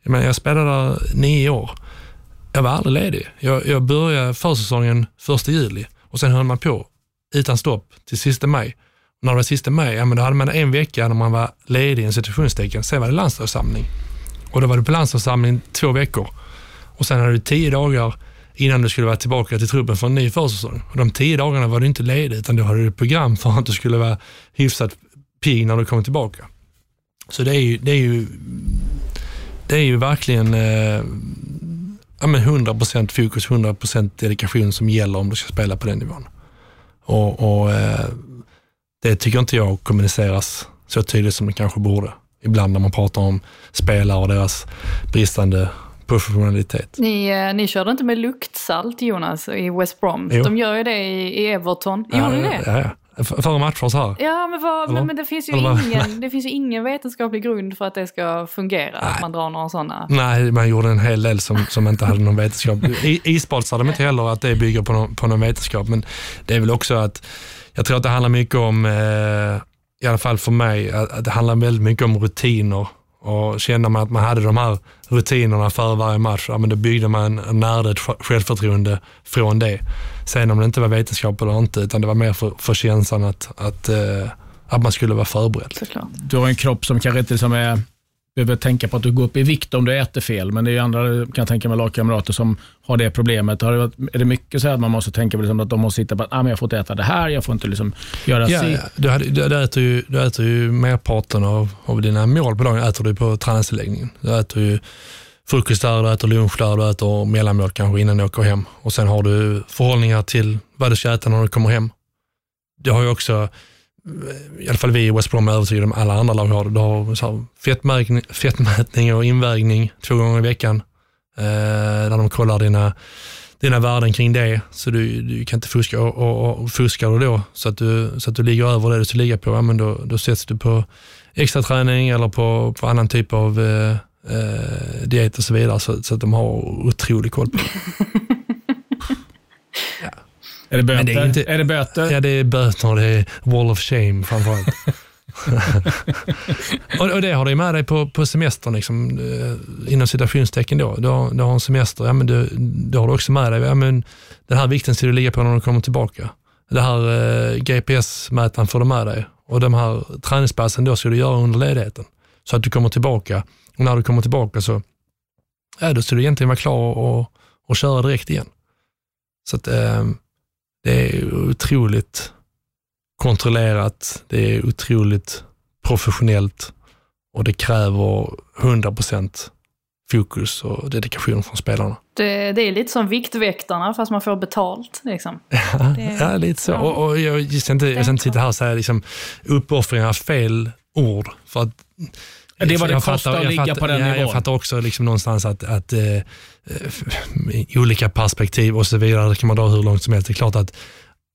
Jag, menar, jag spelade där nio år. Jag var aldrig ledig. Jag, jag började försäsongen första juli och sen höll man på utan stopp till sista maj. när det var sista maj, ja, men då hade man en vecka när man var ledig, en situationstecken. Sen var det landslagssamling. Och då var du på landslagssamling två veckor. Och sen hade du tio dagar innan du skulle vara tillbaka till truppen för en ny försäsong. Och de tio dagarna var du inte ledig, utan då hade du ett program för att du skulle vara hyfsat pigg när du kom tillbaka. Så det är ju, det är ju, det är ju verkligen eh, ja, men 100% fokus, 100% dedikation som gäller om du ska spela på den nivån. Och, och eh, Det tycker inte jag kommuniceras så tydligt som det kanske borde ibland när man pratar om spelare och deras bristande professionalitet. Ni, eh, ni körde inte med luktsalt Jonas i West Brom? Jo. De gör ju det i, i Everton. Gjorde ni det? Ja, ja. Före matcher så här. Ja, men, för, men, men, det, finns ju ingen, det finns ju ingen vetenskaplig grund för att det ska fungera, Nej. att man drar några sådana. Nej, man gjorde en hel del som, som inte hade någon vetenskap. Isbad sa de inte heller att det bygger på någon, på någon vetenskap, men det är väl också att jag tror att det handlar mycket om eh, i alla fall för mig, att det handlar väldigt mycket om rutiner. Och kände man att man hade de här rutinerna för varje match, ja, men då byggde man en närhet självförtroende från det. Sen om det inte var vetenskap eller inte, utan det var mer för, för känslan att, att, uh, att man skulle vara förberedd. Såklart. Du har en kropp som kanske inte som är behöver tänka på att du går upp i vikt om du äter fel, men det är andra, kan jag tänka mig, lagkamrater som har det problemet. Har det varit, är det mycket så att man måste tänka på liksom att de måste sitta på att ah, men jag får inte äta det här, jag får inte liksom göra ja, si. Ja. Du, du, du, äter ju, du äter ju merparten av, av dina mål på dagen äter du på träningsanläggningen. Du äter ju frukost där, du äter lunch där, du äter mellanmål kanske innan du åker hem. Och Sen har du förhållningar till vad du ska äta när du kommer hem. Du har ju också i alla fall vi i West Brom är övertygade om alla andra lag har det. Du har så fettmätning, fettmätning och invägning två gånger i veckan. Eh, där de kollar dina, dina värden kring det. Så du, du kan inte fuska. Och, och, och fuskar du då så att du, så att du ligger över det du ska ligga på, ja, men då, då sätts du på extra träning eller på, på annan typ av eh, eh, diet och så vidare. Så, så att de har otrolig koll på det. Är det böter? Men det är, inte, är det böter? Ja, det är böter och det är wall of shame framförallt. och, och det har du med dig på, på semestern, liksom, eh, inom citationstecken. Då. Du, har, du har en semester, ja, men du, du har du också med dig, ja, men den här vikten ska du ligga på när du kommer tillbaka. Det här eh, GPS-mätaren får du med dig och de här träningspassen då ska du göra under ledigheten. Så att du kommer tillbaka och när du kommer tillbaka så ja, då ska du egentligen vara klar och, och köra direkt igen. Så att, eh, det är otroligt kontrollerat, det är otroligt professionellt och det kräver 100% fokus och dedikation från spelarna. Det, det, är lite som Viktväktarna fast man får betalt. Liksom. Det, ja, lite så. Ja. Och, och jag ska inte, jag ska inte sitta här och säga liksom, uppoffringar fel ord. För att, det är vad det kostar att ligga på den ja, nivån. Jag fattar också liksom någonstans att, att eh, olika perspektiv och så vidare, det kan man dra hur långt som helst. Det är klart att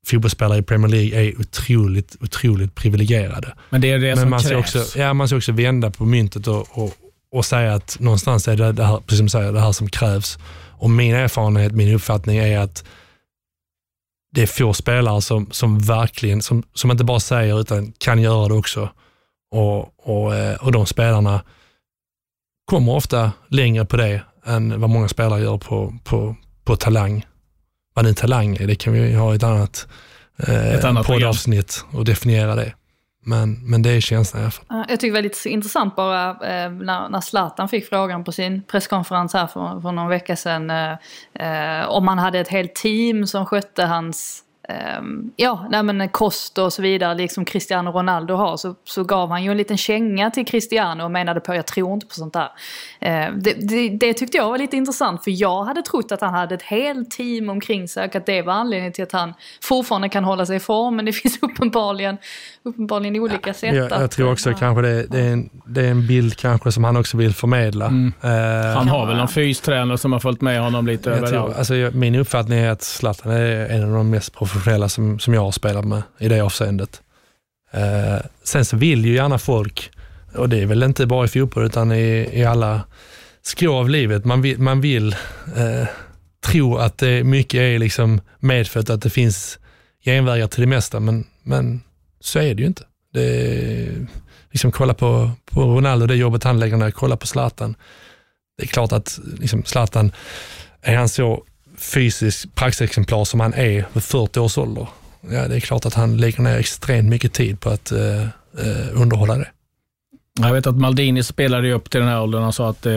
fotbollsspelare i Premier League är otroligt, otroligt privilegierade. Men det är det Men som man krävs. ska också, ja, man ska också vända på myntet och, och, och säga att någonstans är det, det här, precis som säger, det här som krävs. Och min erfarenhet, min uppfattning är att det är få spelare som, som verkligen, som, som inte bara säger utan kan göra det också. Och, och, eh, och de spelarna kommer ofta längre på det än vad många spelare gör på, på, på talang. Vad nu talang är, det kan vi ha ett annat, eh, Ett annat poddavsnitt och definiera det. Men, men det är känslan i alla fall. Ja, Jag tycker det var lite intressant bara eh, när, när Zlatan fick frågan på sin presskonferens här för, för någon vecka sedan. Eh, eh, om han hade ett helt team som skötte hans ehm, ja, nej men kost och så vidare, liksom Cristiano Ronaldo har, så, så gav han ju en liten känga till Cristiano och menade på jag tror inte på sånt där. Eh, det, det, det tyckte jag var lite intressant för jag hade trott att han hade ett helt team omkring sig och att det var anledningen till att han fortfarande kan hålla sig i form men det finns uppenbarligen, uppenbarligen olika sätt Jag, jag att, tror också ja. kanske det, det, är en, det är en bild kanske som han också vill förmedla. Eh, Han har väl någon fystränare som har följt med honom lite jag tror, överallt. alltså, min uppfattning är att Zlatan är en av de mest professionella som, som jag har spelat med i det avseendet. Eh, sen så vill ju gärna folk, och det är väl inte bara i fotboll utan i, i alla skrå av livet, man vill, man vill eh, tro att det mycket är liksom medfött, att det finns genvägar till det mesta, men, men så är det ju inte. Det är, liksom kolla på, på Ronaldo, det jobbet han lägger ner, kolla på Zlatan. Det är klart att liksom, Zlatan, är han så fysisk praxexemplar som han är vid 40 års ålder, ja, det är klart att han lägger ner extremt mycket tid på att eh, eh, underhålla det. Jag vet att Maldini spelade upp till den här åldern och sa att eh,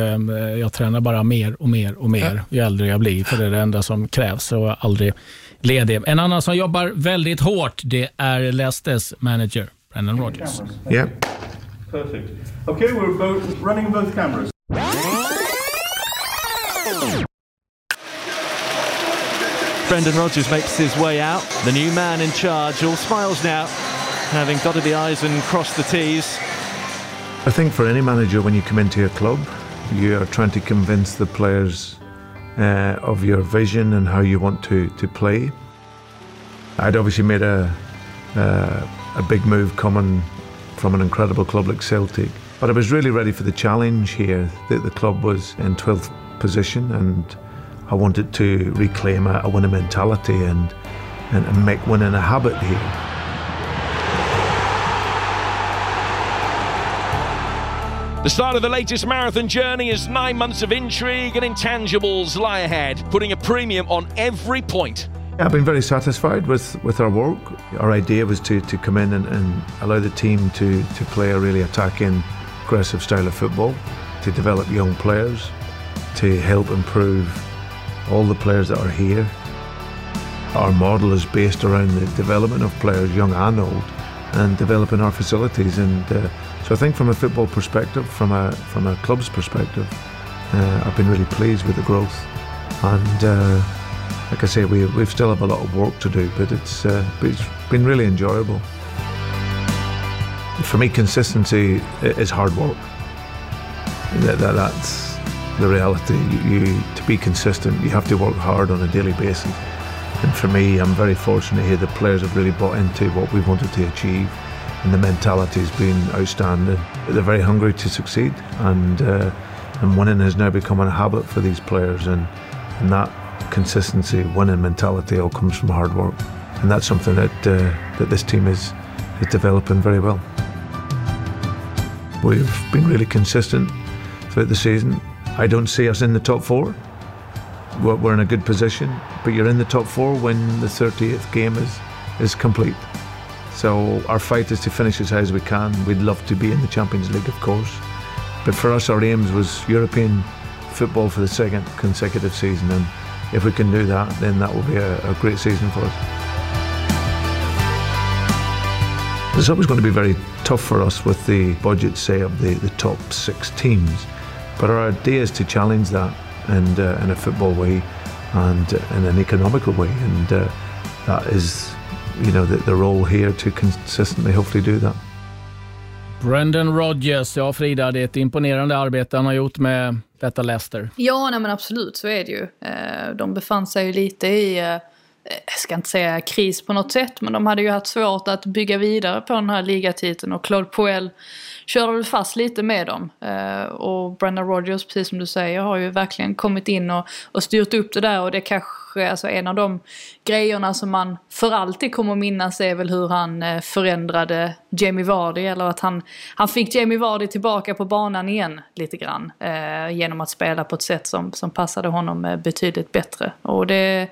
jag tränar bara mer och mer och mer ju äldre jag blir, för det är det enda som krävs och aldrig ledig. En annan som jobbar väldigt hårt, det är Leicesters manager, Brendan Rodgers. Yeah. Perfect. Okay, we're both running both cameras. Brendan Rodgers makes his way out. The new man in charge, all smiles now, having dotted the I's and crossed the T's. I think for any manager, when you come into a club, you are trying to convince the players uh, of your vision and how you want to, to play. I'd obviously made a, uh, a big move coming from an incredible club like Celtic, but I was really ready for the challenge here. The, the club was in 12th position and I wanted to reclaim a, a winning mentality and, and, and make winning a habit here. The start of the latest marathon journey is nine months of intrigue and intangibles lie ahead, putting a premium on every point. I've been very satisfied with, with our work. Our idea was to, to come in and, and allow the team to, to play a really attacking, aggressive style of football, to develop young players, to help improve all the players that are here. Our model is based around the development of players, young and old, and developing our facilities. And uh, so I think from a football perspective, from a, from a club's perspective, uh, I've been really pleased with the growth. And uh, like I say, we, we still have a lot of work to do, but it's, uh, it's been really enjoyable. For me, consistency is hard work. That, that, that's the reality. You, you, to be consistent, you have to work hard on a daily basis. And for me, I'm very fortunate here. The players have really bought into what we wanted to achieve, and the mentality has been outstanding. They're very hungry to succeed, and uh, and winning has now become a habit for these players, and and that consistency, winning mentality all comes from hard work, and that's something that uh, that this team is is developing very well. We've been really consistent throughout the season. I don't see us in the top four. We're in a good position, but you're in the top four when the 30th game is is complete. So our fight is to finish as high as we can. We'd love to be in the Champions League, of course, but for us, our aims was European football for the second consecutive season, and if we can do that, then that will be a, a great season for us. It's always going to be very tough for us with the budget, say, of the, the top six teams. But our idea is to challenge that and uh, in a football way and uh, in an economical way. And uh, that is, you know, the, the role here to consistently hopefully do that. Brendan Rodgers, ja Frida, det är ett imponerande arbete han har gjort med detta Leicester. Ja, nej, men absolut så är det ju. Eh, De befann sig ju lite i, eh, jag ska inte säga kris på något sätt, men de hade ju haft svårt att bygga vidare på den här ligatiteln och Claude Puel körde väl fast lite med dem. Eh, Och Brendan Rodgers, precis som du säger, har ju verkligen kommit in och, och styrt upp det där och det kanske, alltså en av de grejerna som man för alltid kommer minnas är väl hur han eh, förändrade Jamie Vardy eller att han, han fick Jamie Vardy tillbaka på banan igen lite grann. Eh, genom att spela på ett sätt som, som passade honom eh, betydligt bättre. Och det,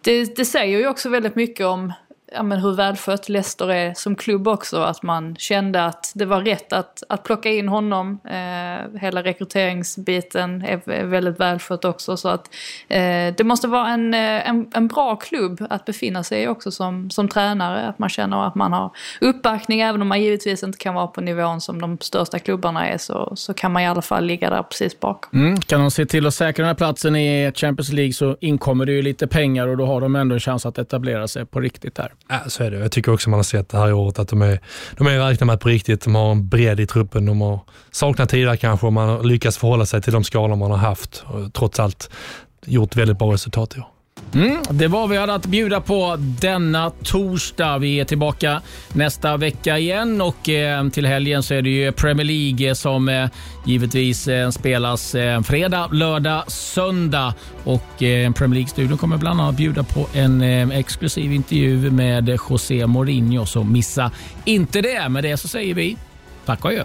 det, det säger ju också väldigt mycket om ja, men hur välskött Leicester är som klubb också. Att man kände att det var rätt att, att plocka in honom. Eh, hela rekryteringsbiten är, är väldigt välskött också. Så att eh, det måste vara en, eh, en, en bra klubb att befinna sig i också som, som tränare. Att man känner att man har uppbackning. Även om man givetvis inte kan vara på nivån som de största klubbarna är så, så kan man i alla fall ligga där precis bakom. Mm. Kan de se till att säkra den här platsen i Champions League så inkommer det ju lite pengar och då har de ändå en chans att etablera sig på riktigt där. Ja, så är det. Jag tycker också man har sett det här året att de är, de är räkna med på riktigt. De har en bredd i truppen. De har saknat tidigare kanske och man har lyckats förhålla sig till de skador man har haft och trots allt gjort väldigt bra resultat i år. Mm, det var vad vi hade att bjuda på denna torsdag. Vi är tillbaka nästa vecka igen och eh, till helgen så är det ju Premier League som eh, givetvis eh, spelas eh, fredag, lördag, söndag och eh, Premier League-studion kommer bland annat bjuda på en eh, exklusiv intervju med José Mourinho, så missa inte det. Med det så säger vi tack och adjö.